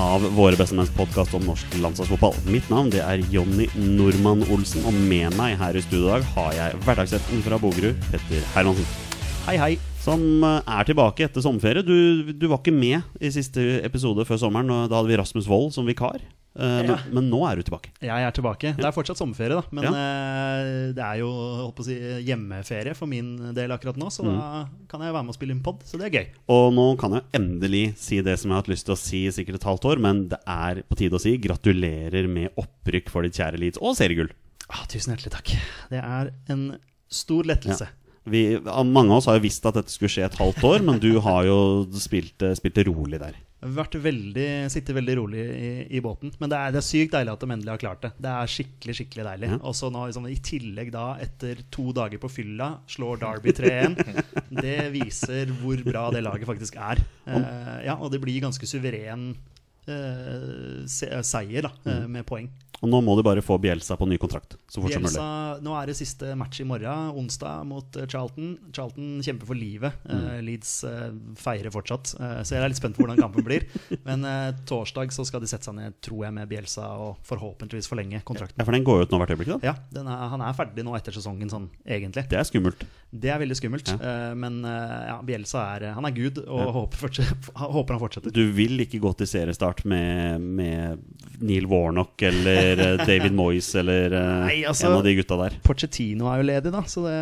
av Våre bestemenns podkast om norsk landslagsfotball. Mitt navn det er Jonny Normann Olsen, og med meg her i studio i dag har jeg hverdagsretten fra Bogerud, Petter Hermansen. Hei, hei. Som eh, er tilbake etter sommerferie. Du, du var ikke med i siste episode før sommeren. Da hadde vi Rasmus Wold som vikar. Eh, men, Ja. men nå er du tilbake. Jeg er tilbake. Det er fortsatt sommerferie, da. Men Ja. eh, det er jo si, hjemmeferie for min del akkurat nå, så da kan jeg være med og spille inn pod, så det er gøy. Og nå kan jeg endelig si det som jeg har hatt lyst til å si i sikkert et halvt år, men det er på tide å si gratulerer med opprykk for ditt kjære Leeds og seriegull. Ah, tusen hjertelig takk. Det er en stor lettelse. Vi, mange av oss har jo visst at dette skulle skje et halvt år, men du har jo spilt, spilt det rolig der. Vært veldig, sittet veldig rolig i, i båten. Men det er, det er sykt deilig at de endelig har klart det. Det er skikkelig skikkelig deilig. Ja. Og så nå liksom, i tillegg da, etter to dager på fylla, slår Derby 3-1. det viser hvor bra det laget faktisk er. Eh, ja, og det blir ganske suveren eh, se, seier da, eh, med poeng. Og nå må du bare få Bielsa på ny kontrakt så fort som mulig. Nå er det siste match i morgen, onsdag, mot eh, Charlton. Charlton kjemper for livet. Mm. Uh, Leeds uh, feirer fortsatt. Uh, så jeg er litt spent på hvordan kampen blir. Men eh, torsdag så skal de sette seg ned, tror jeg, med Bielsa og forhåpentligvis forlenge kontrakten. Ja, For den går jo ut nå hvert øyeblikk, da. Ja, den er, Han er ferdig nå etter sesongen, sånn egentlig. Det er skummelt. Det er veldig skummelt. Ja. eh, men eh, ja, Bielsa er, han er gud, og håper, fortsatt, håper han fortsetter. Du vil ikke gå til seriestart med, med Neil Warnock eller eh, David Moyes eller eh, Nei, altså- en av de gutta der. Pochettino er jo ledig, da, så det,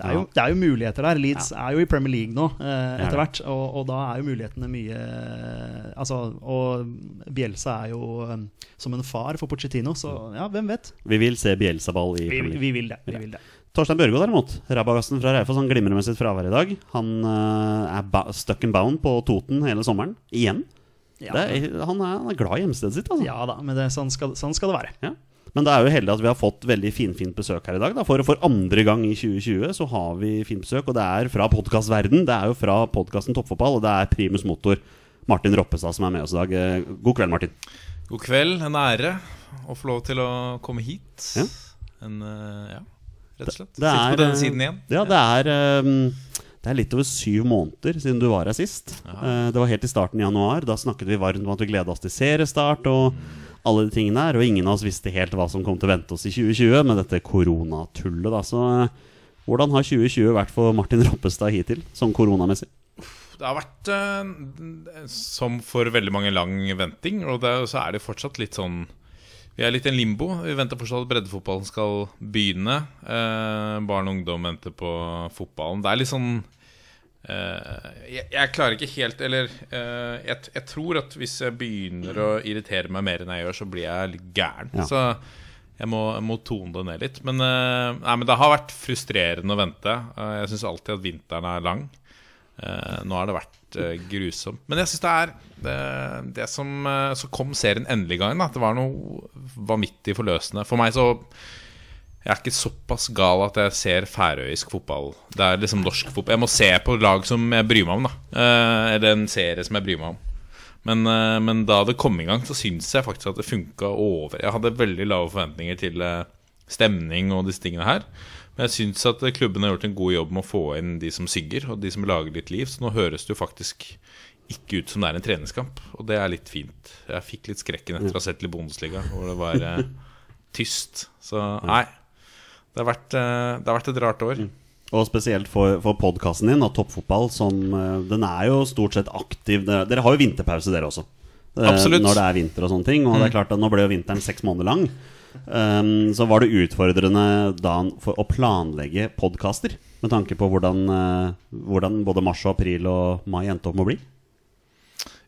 det, er, jo, det er jo muligheter der. Leeds er jo i Premier League nå, eh, er etter hvert, og, og da er jo mulighetene mye eh, Altså, og Bielsa er jo eh, som en far for Pochettino, så ja, hvem vet? Vi vil se Bielsa-ball i Vi, Premier League. vi vil det. Vi vil det. Torstein Børgo derimot, rabagassen fra Raufoss, han glimrer med sitt fravær i dag. Han uh, er ba stuck and bound på Toten hele sommeren. Igjen. Ja, Det er, han, er, han er glad i hjemstedet sitt, altså. ja da, men det, sånn, skal, sånn skal det være. Ja. Men det er jo heldig at vi har fått veldig finfint besøk her i dag. Da. For, for andre gang i 2020 så har vi fint besøk, og det er fra podkastverden. Det er jo fra podkasten Toppfotball, og det er primus motor Martin Roppestad som er med oss i dag. Eh, God kveld, Martin. God kveld, en ære å få lov til å komme hit. Ja. En, eh, ja, rett og slett. Det det er, på denne eh, siden igjen. Ja, det er um, Det er litt over syv måneder siden du var her sist. Eh, Det var helt i starten i januar. Da snakket vi varmt om at vi gleda oss til seriestart og alle de tingene her. Og ingen av oss visste helt hva som kom til å vente oss i 2020 med dette koronatullet. Da. Så eh, hvordan har 2020 vært for Martin Roppestad hittil, sånn koronamessig? Det har vært, eh, som for veldig mange, lang venting. Og det, så er det fortsatt litt sånn Vi er litt i en limbo. Vi venter fortsatt at breddefotballen skal begynne. Eh, barn og ungdom venter på fotballen. Det er litt sånn eh, jeg, jeg klarer ikke helt Eller eh, jeg, jeg tror at hvis jeg begynner å irritere meg mer enn jeg gjør, så blir jeg litt gæren. Ja. Så jeg må, jeg må tone det ned litt. Men, eh, nei, men det har vært frustrerende å vente. Eh, jeg syns alltid at vinteren er lang. Eh, nå har det vært uh, grusomt. Men jeg syns det er det, det som uh, Så kom serien endelig i gang. Det var noe vanvittig forløsende. For meg så Jeg er ikke såpass gal at jeg ser færøysk fotball. Det er liksom norsk fotball. Jeg må se på lag som jeg bryr meg om. da Eller en serie som jeg bryr meg om. Men, men da det kom i gang, så syns jeg faktisk at det funka over. Jeg hadde veldig lave forventninger til stemning og disse tingene her. Men jeg syns at klubben har gjort en god jobb med å få inn de som synger, og de som lager litt liv. Så nå høres det jo faktisk ikke ut som det er en treningskamp, og det er litt fint. Jeg fikk litt skrekken etter å ha sett litt Bundesliga, hvor det var eh, tyst. Så nei. Det har, vært, eh, det har vært et rart år. Og spesielt for, for podkasten din, og toppfotball, som eh, Den er jo stort sett aktiv. Dere, har jo vinterpause, dere også. Eh, Absolutt. Når det er vinter og sånne ting. Og det er klart at nå ble jo vinteren seks måneder lang. Um, så var det utfordrende da for å planlegge podkaster, med tanke på hvordan, uh, hvordan både mars og april og mai endte opp med å bli?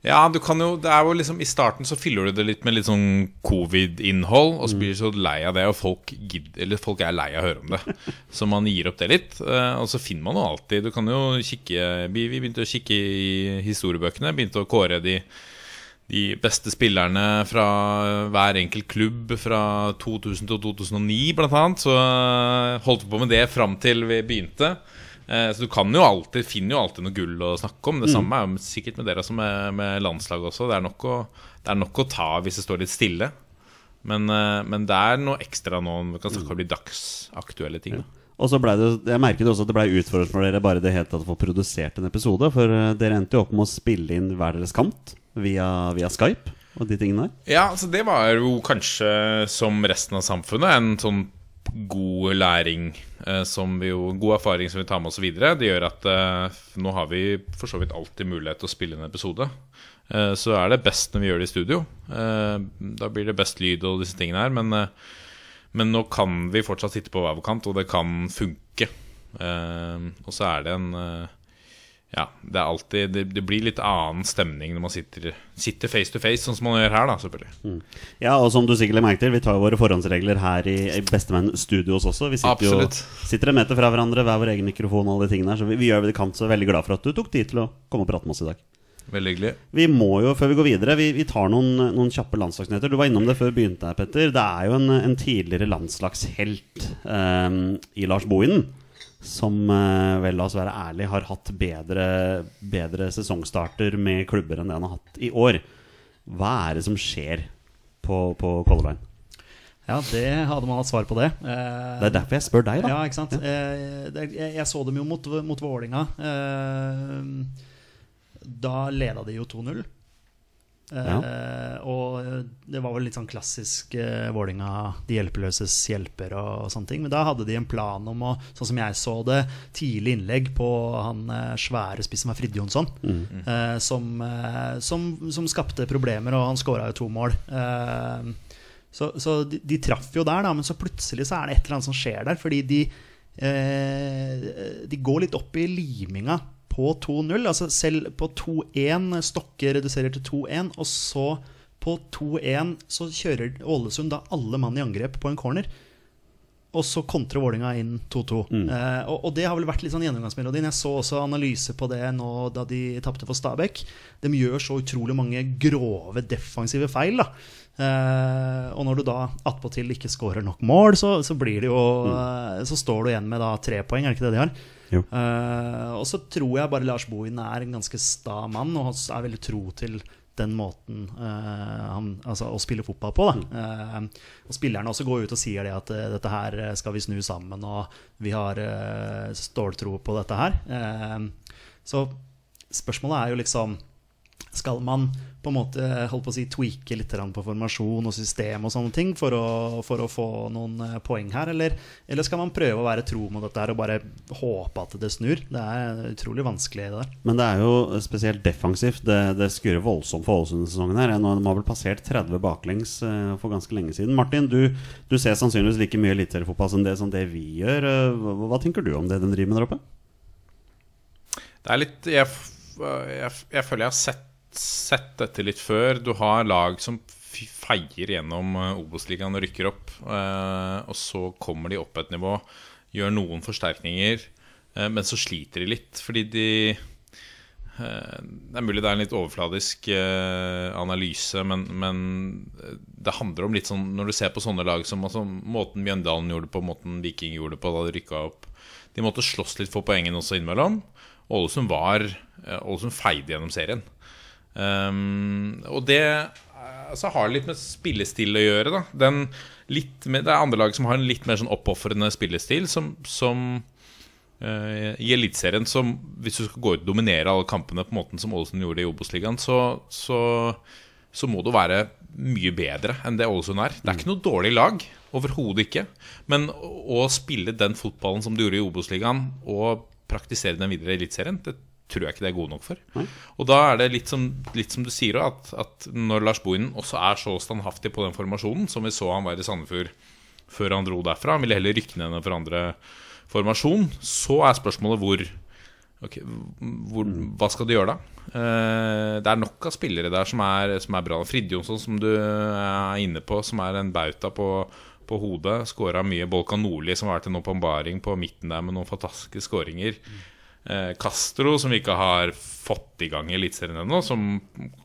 Ja, du kan jo Det er jo liksom I starten så fyller du det litt med litt sånn covid-innhold, og så blir du så lei av det, og folk, gidder, eller folk er lei av å høre om det. Så man gir opp det litt. eh, Og så finner man jo alltid Du kan jo kikke Vi, vi begynte å kikke i historiebøkene. Begynte å kåre de, de beste spillerne fra hver enkelt klubb fra 2000 til 2009, blant annet. Så eh, holdt vi på med det fram til vi begynte. Eh, Så du kan jo alltid, finner jo alltid noe gull å snakke om. Det samme er jo sikkert med dere som er med landslaget også. Det er, å, det er nok å ta hvis det står litt stille. Men, eh, men det er noe ekstra nå vi kan snakke om de dagsaktuelle ting. da. Og så ble det, Jeg merket også at det ble utfordret for dere bare det hele tatt å få produsert en episode. For eh, dere endte jo opp med å spille inn hver deres kant via, via Skype og de tingene der. Ja, så det var jo kanskje som resten av samfunnet en sånn god læring eh, som vi jo God erfaring som vi tar med oss videre. Det gjør at eh, nå har vi for så vidt alltid mulighet til å spille en episode. Så er det best når vi gjør det i studio. Da blir det best lyd og disse tingene her. Men, men nå kan vi fortsatt sitte på hver vår kant, og det kan funke. Eh, og så er det en eh, ja, det er alltid Det, det blir litt annen stemning når man sitter, sitter face to face, sånn som man gjør her, da, selvfølgelig. Ja, og som du sikkert legger merke til, vi tar våre forhåndsregler her i, i Bestemenn Studios også. Vi sitter Absolutt. jo sitter en meter fra hverandre, hver vår egen mikrofon og alle de tingene her, Så vi, vi gjør det vi kan, så veldig glad for at du tok tid til å komme og prate med oss i dag. Veldig hyggelig. Vi må jo, før vi går videre, vi, vi tar noen, noen kjappe landslagsnyheter. Du var innom det før vi begynte her, Petter. Det er jo en, en tidligere landslagshelt eh, i Lars Bohinen. Som, eh, vel, la oss være ærlig, har hatt bedre, bedre sesongstarter med klubber enn det han har hatt i år. Hva er det som skjer på, på Color Line? Ja, det hadde man hatt svar på det. Eh, Det er derfor jeg spør deg, da. Ja, ikke sant. Eh, det, jeg, jeg så dem jo mot, mot Vålinga. Eh, da leda de jo 2-0. Eh, Og det var vel litt sånn klassisk eh, Vålinga, de hjelpeløses hjelper og, sånne ting. Men da hadde de en plan om å, sånn som jeg så det, tidlig innlegg på han eh, svære spissen var Frid Jonsson. Eh, som, eh, som, som skapte problemer, og han skåra jo to mål. Eh, så, så de, de traff jo der, da, men så plutselig så er det et eller annet som skjer der. Fordi de, eh, de går litt opp i liminga på 2-0. Altså selv på 2-1 Stokke reduserer til 2-1, og så på 2-1 så kjører Ålesund da alle mann i angrep på en corner. Og så kontrer Vålinga inn 2-2. Eh, og, og det har vel vært litt sånn gjennomgangsmelodien. Jeg så også analyse på det nå da de tapte for Stabæk. De gjør så utrolig mange grove defensive feil. da Eh, og når du da attpåtil ikke skårer nok mål, så, så blir det jo eh, Så står du igjen med da tre poeng, er det ikke det de har? Eh, og så tror jeg bare Lars Bohin er en ganske sta mann, og er veldig tro til den måten uh, han, altså, å spille fotball på. Da. Uh, og spillerne også går ut og sier det at uh, dette her skal vi snu sammen, og vi har uh, ståltro på dette her. Så spørsmålet er jo liksom skal man på en måte holdt på å si, tweake litt på formasjon og system og sånne ting for å, for å få noen eh, poeng her? Eller, eller skal man prøve å være tro mot dette her og bare håpe at det snur? Det er utrolig vanskelig det der. Men det er jo spesielt defensivt. Det, det skurrer voldsomt for Ålesund-sesongen her Nå- De har vel passert 30 baklengs eh, for ganske lenge siden. Martin, du, du ser sannsynligvis like mye eliteseriefotball som det, som det vi gjør. Eh, Hva, hva tenker du om det de driver med der oppe? Det er litt Jeg, jeg, jeg føler jeg har sett, sett dette litt før. Du har lag som feier gjennom eh, Obos-ligaen og rykker opp. eh, og så kommer de opp et nivå, gjør noen forsterkninger, eh, men så sliter de litt. Fordi de Det er mulig det er en litt overfladisk analyse, men, men det handler om litt sånn Når du ser på sånne lag som altså, måten Mjøndalen gjorde det på, måten Viking gjorde det på da de rykka opp De måtte slåss litt for poengene også innimellom. Ålesund var Ålesund feide gjennom serien. Um, og det altså, har litt med spillestil å gjøre. Da. Den med, det er andre lag som har en litt mer sånn oppofrende spillestil, som, som uh, i Eliteserien Hvis du skal gå ut og dominere alle kampene på måten som Ålesund gjorde i Obos-ligaen, så, så, så må du være mye bedre enn det Ålesund er. Det er ikke noe dårlig lag. Overhodet ikke. Men å spille den fotballen som du gjorde i Obos-ligaen, og praktisere den videre i Eliteserien, tror jeg ikke det er gode nok for. Nei. Og da er det litt som, litt som du sier, at, at når Lars Bohinen også er så standhaftig på den formasjonen, som vi så han var i Sandefjord før han dro derfra, han ville heller rykke ned en forandre formasjon, så er spørsmålet hvor okay, hvor, Hva skal du gjøre da? Eh, det er nok av spillere der som er, som er bra. Fridtjonsson, som du er inne på, som er en bauta på, på hodet. Skåra mye. Bolkan Nordli, som har vært en åpenbaring på midten der med noen fantastiske skåringer. Eh, Castro, som vi ikke har fått i gang i Eliteserien ennå. Som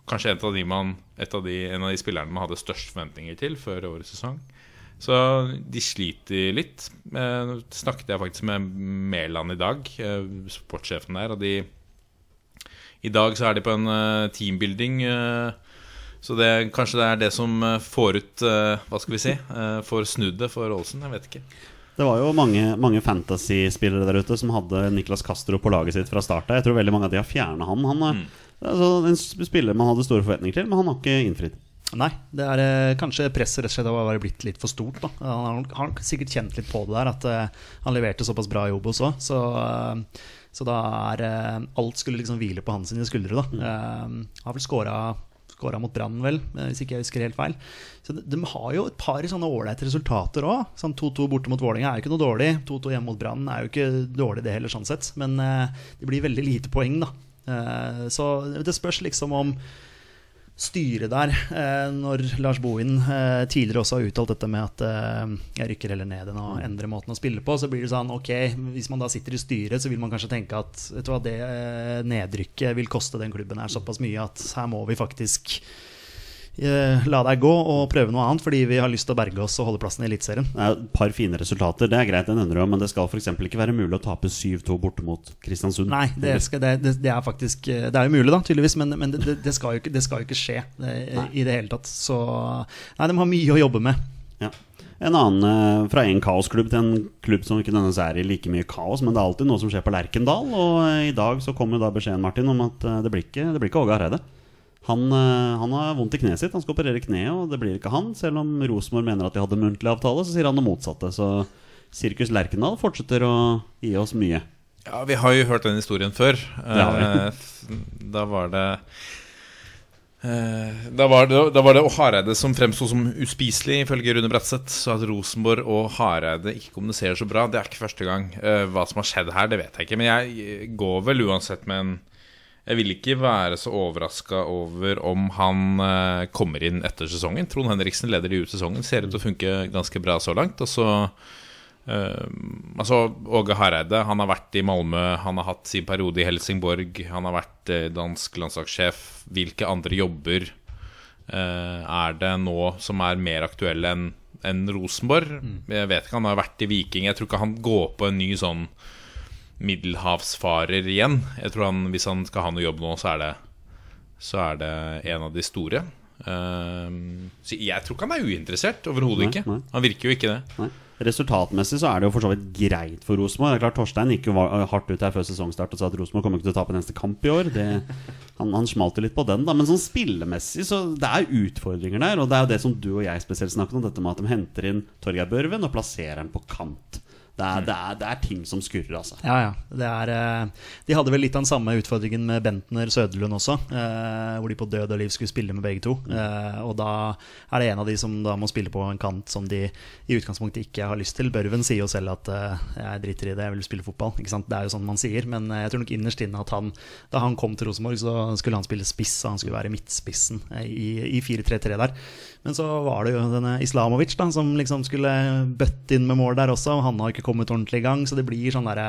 kanskje en av, de man, et av de, en av de spillerne man hadde størst forventninger til før årets sesong. Så de sliter litt. Eh, snakket jeg faktisk med Mæland i dag, eh, sportssjefen der, og de I dag så er de på en eh, teambuilding. Eh, så det, kanskje det er det som eh, får ut Hva skal vi si? får snudd det for Aalsen. Jeg vet ikke. Det var jo mange, mange fantasy-spillere der ute som hadde Niklas Castro på laget sitt fra start av. Jeg tror veldig mange av de har fjerna han. Han er altså, en spiller man hadde store forventninger til, men han har ikke innfridd. Nei, det er eh, kanskje presset rett og slett har blitt litt for stort. Da. Han har- har sikkert kjent litt på det der, at eh, han leverte såpass bra i Obos òg. Så, eh, så da er eh, alt skulle liksom hvile på hans skuldre. Da. Eh, har vel scora Skåra mot Brann, vel, eh, hvis ikke jeg husker helt feil. Så de, de har jo et par sånne ålreite resultater òg. Sånn 2-2 borte mot Vålerenga er jo ikke noe dårlig. 2-2 hjemme mot Brann er jo ikke dårlig, det heller, sånn sett. Men eh, det blir veldig lite poeng, da. Eh, så det spørs liksom om styret der, eh, når Lars Bohin eh, tidligere også har uttalt dette med at eh, jeg rykker heller ned enn å endre måten å spille på, så blir det sånn ok, hvis man da sitter i styret, så vil man kanskje tenke at vet du hva, det nedrykket vil koste den klubben her såpass mye at her må vi faktisk la deg gå og prøve noe annet, fordi vi har lyst til å berge oss og holde plassen i Eliteserien. Er et par fine resultater, det er greit, den endrer, men det skal f.eks. ikke være mulig å tape 7-2 borte mot Kristiansund. Nei, det, skal, det, det, er faktisk eh, Det er jo mulig, da, tydeligvis, men, men det, det, skal jo ikke, det skal jo ikke skje eh, i det hele tatt. Så Nei, de har mye å jobbe med. Ja. En annen eh, fra en kaosklubb til en klubb som ikke nødvendigvis er i like mye kaos, men det er alltid noe som skjer på Lerkendal. Og eh, i dag så kom jo da beskjeden Martin om at eh, det blir ikke, det blir ikke Åge Hareide. Han, eh, han har vondt i kneet sitt, han skal operere kneet, og det blir ikke han. Selv om Rosenborg mener at de hadde muntlig avtale, så sier han det motsatte. Så Sirkus Lerkendal fortsetter å gi oss mye. Ja, vi har jo hørt den historien før. vi. Eh, Da var det eh, da var, det, da var det Hareide som fremsto som uspiselig, ifølge Rune Bratseth. Så at Rosenborg og Hareide ikke kommuniserer så bra, det er ikke første gang. Eh, Hva som har skjedd her, det vet jeg ikke. Men jeg går vel uansett med en Jeg vil ikke være så overraska over om han eh, kommer inn etter sesongen. Trond Henriksen leder de ut sesongen. Ser ut til å funke ganske bra så langt. Og så Eh, altså, Åge Hareide han har vært i Malmö, han har hatt sin periode i Helsingborg, han har vært eh, dansk landslagssjef. Hvilke andre jobber eh, er det nå som er mer aktuelle enn enn Rosenborg? Jeg vet ikke, Han har vært i Viking. Jeg tror ikke han går på en ny sånn middelhavsfarer igjen. Jeg tror han, Hvis han skal ha noe jobb nå, så er det, så er det en av de store. Uh, så jeg tror ikke han er uinteressert. Overhodet ikke. nei. Han virker jo ikke det. Nei. Resultatmessig så er det jo for så vidt greit for Rosenborg. Det klart Torstein gikk jo hardt ut her før sesongstart og sa at Rosenborg kommer ikke til å tape neste kamp i år. Det, han, han smalt jo litt på den, da. Men sånn spillemessig så det er utfordringer der. Og det er jo det som du og jeg spesielt snakket om, dette med at de henter inn Torgeir Børven og plasserer han på kant. Det er, det, er, det er ting som skurrer, altså. Ja, ja. Det er, eh, de hadde vel litt av den samme utfordringen med Bentner Søderlund også. Eh, hvor de på død og liv skulle spille med begge to. Eh, og da er det en av de som da må spille på en kant som de i utgangspunktet ikke har lyst til. Børven sier jo selv at eh, 'jeg driter i det, jeg vil spille fotball'. Ikke sant? Det er jo sånn man sier. Men eh, jeg tror nok innerst inne at han, da han kom til Rosenborg, så skulle han spille spiss, og han skulle være midtspissen eh, i, i 4-3-3 der. Men så var det jo denne Islamovic da, som liksom skulle bøtte inn med mål der også. og Han har ikke kommet ordentlig i gang, så det blir sånn derre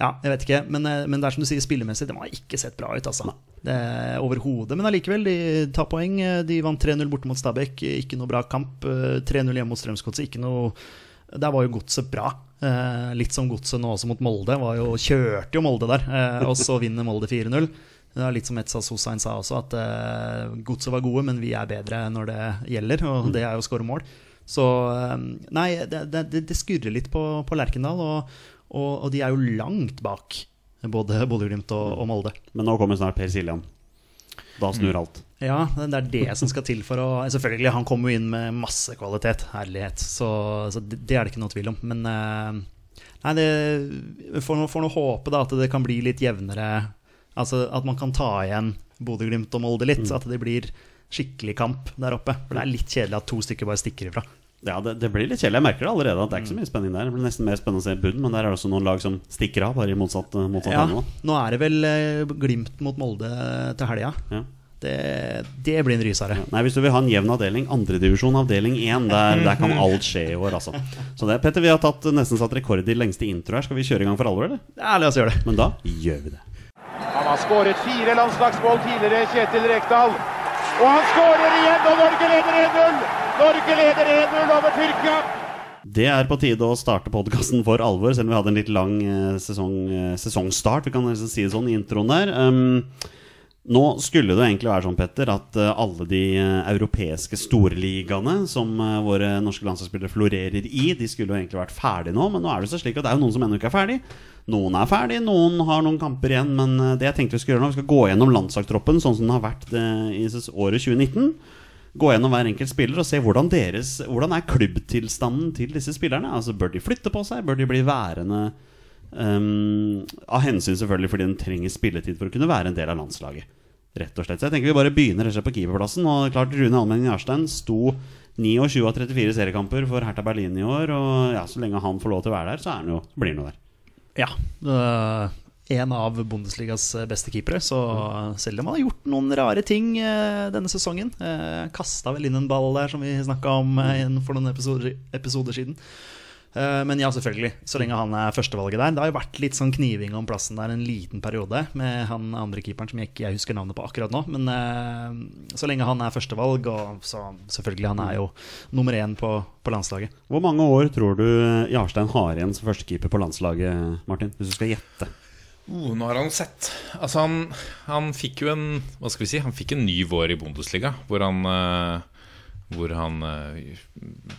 Ja, jeg vet ikke. Men, eh, men det er som du sier, spillemessig, de har ikke sett bra ut, altså. Er Overhodet. Men allikevel, de tar poeng. De vant 3-0 borte mot Stabæk. Ikke noe bra kamp. Eh, 3-0 hjemme mot Strømsgodset. Ikke noe Der var jo godset bra. Eh, litt som godset nå også mot Molde. Var jo, kjørte jo Molde der, eh, og så vinner Molde 4-0. Det er litt som Etzas Hussein sa også, at uh, godset var gode, men vi er bedre når det gjelder, og det er jo å skåre mål. Så eh, nei, det, det, det skurrer litt på, på Lerkendal, og, og, og de er jo langt bak både Bodø-Glimt og, og Molde. Men nå kommer snart Per Siljan. Da snur alt. Ja, det er det som skal til for å Selvfølgelig, han kommer jo inn med masse kvalitet, herlighet, så, så det, det er det ikke noe tvil om. Men eh, nei, det får nå håpe da at det kan bli litt jevnere Altså at man kan ta igjen Bodø-Glimt og Molde litt. Mm. At det blir skikkelig kamp der oppe. For det er litt kjedelig at to stykker bare stikker ifra. Ja, det, det blir litt kjedelig. Jeg merker det allerede at det er ikke så mye spenning der. Det blir nesten mer spennende å se bunnen, men der er det også noen lag som stikker av, bare i motsatt, motsatt Ja, ende. nå er det vel eh, Glimt mot Molde til helga. Ja. Det, det blir en rysere. Nei, Hvis du vil ha en jevn avdeling, andredivisjon avdeling 1, der, der kan alt skje i år, altså. Så det, Petter, vi har tatt, nesten satt rekord i lengste intro her. Skal vi kjøre i gang for alvor, eller? Ja, la oss gjøre det. Men da gjør vi det. Han har skåret fire landslagsmål tidligere, Kjetil Rekdal. Og han skårer igjen, og Norge leder 1-0! Norge leder 1-0 over Tyrkia. Det er på tide å starte podkasten for alvor, selv om vi hadde en litt lang eh, sesong, eh, sesongstart. Vi kan nesten si det sånn i introen der. Um, nå skulle det egentlig være sånn, Petter, at eh, alle de europeiske storligaene som våre norske landslagsspillere florerer i, de skulle jo egentlig vært ferdige nå. Men nå er det så slik at det er jo noen som ennå ikke er ferdig. Noen er ferdig, noen har noen kamper igjen. Men eh, det jeg tenkte vi skulle gjøre nå, vi skal gå gjennom landslagstroppen sånn som den har vært eh, i året 2019 gå gjennom hver enkelt spiller og se hvordan, deres, hvordan er klubbtilstanden til disse spillerne. Altså Bør de flytte på seg? Bør de bli værende Um, Av hensyn selvfølgelig fordi den trenger spilletid for å kunne være en del av landslaget. Rett og slett. Så jeg tenker vi bare begynner rett på keeperplassen. Og klart Rune Almenning Jarstein sto 29 av 34 seriekamper for Hertha Berlin i år. Og ja, så lenge han får lov til å være der, så han jo, blir han jo der. Ja. øh, en av Bundesligas beste keepere. Så selv om han har gjort noen rare ting øh, denne sesongen Kasta vel inn en ball der, som vi snakka om for noen episoder, episoder siden. Eh, men ja, selvfølgelig. Så lenge han er førstevalget der. Det har jo vært litt sånn kniving om plassen der en liten periode med han andre keeperen som jeg ikke jeg husker navnet på akkurat nå. Men eh, så lenge han er førstevalg, og så selvfølgelig, han er jo nummer én på, på landslaget. Hvor mange år tror du Jarstein har igjen som førstekeeper på landslaget, Martin? Hvis du skal gjette. Oh, nå har han sett Altså han, han fikk jo en Hva skal vi si Han fikk en ny vår i Bundesliga Hvor han eh, Hvor han eh,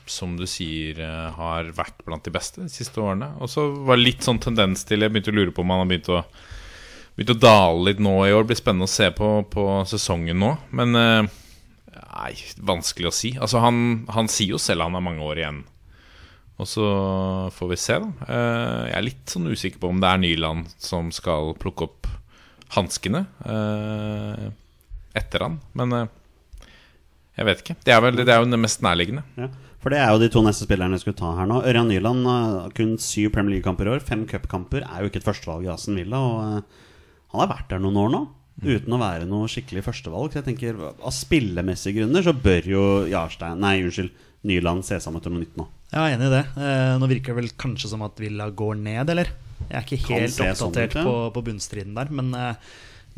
Som du sier eh, Har vært blant de beste de siste årene. Og så var det litt sånn tendens til Jeg begynte å lure på om han har begynt å Begynt å dale litt nå i år. Det Blir spennende å se på, på sesongen nå. Men eh, Nei, vanskelig å si. Altså han, han sier jo selv han har mange år igjen. Og så får vi se, da. Jeg er litt sånn usikker på om det er Nyland som skal plukke opp hanskene etter han. Men jeg vet ikke. Det er, vel, det er jo det mest nærliggende. Ja, for det er jo de to neste spillerne vi skulle ta her nå. Ørjan Nyland har kun syv Premier League-kamper i år. Fem cupkamper. Er jo ikke et førstevalg i Aston Villa. Og eh, han har vært der noen år nå. Uten å være noe skikkelig førstevalg. Så jeg tenker Av spillemessige grunner så bør jo Jarstein Nei, unnskyld. Nyland se sammen til noe nytt nå. Jeg er enig i det. Eh, nå virker det vel kanskje som at Villa går ned, eller? Jeg er ikke helt oppdatert sånn oppdatert på, på bunnstriden der, men eh,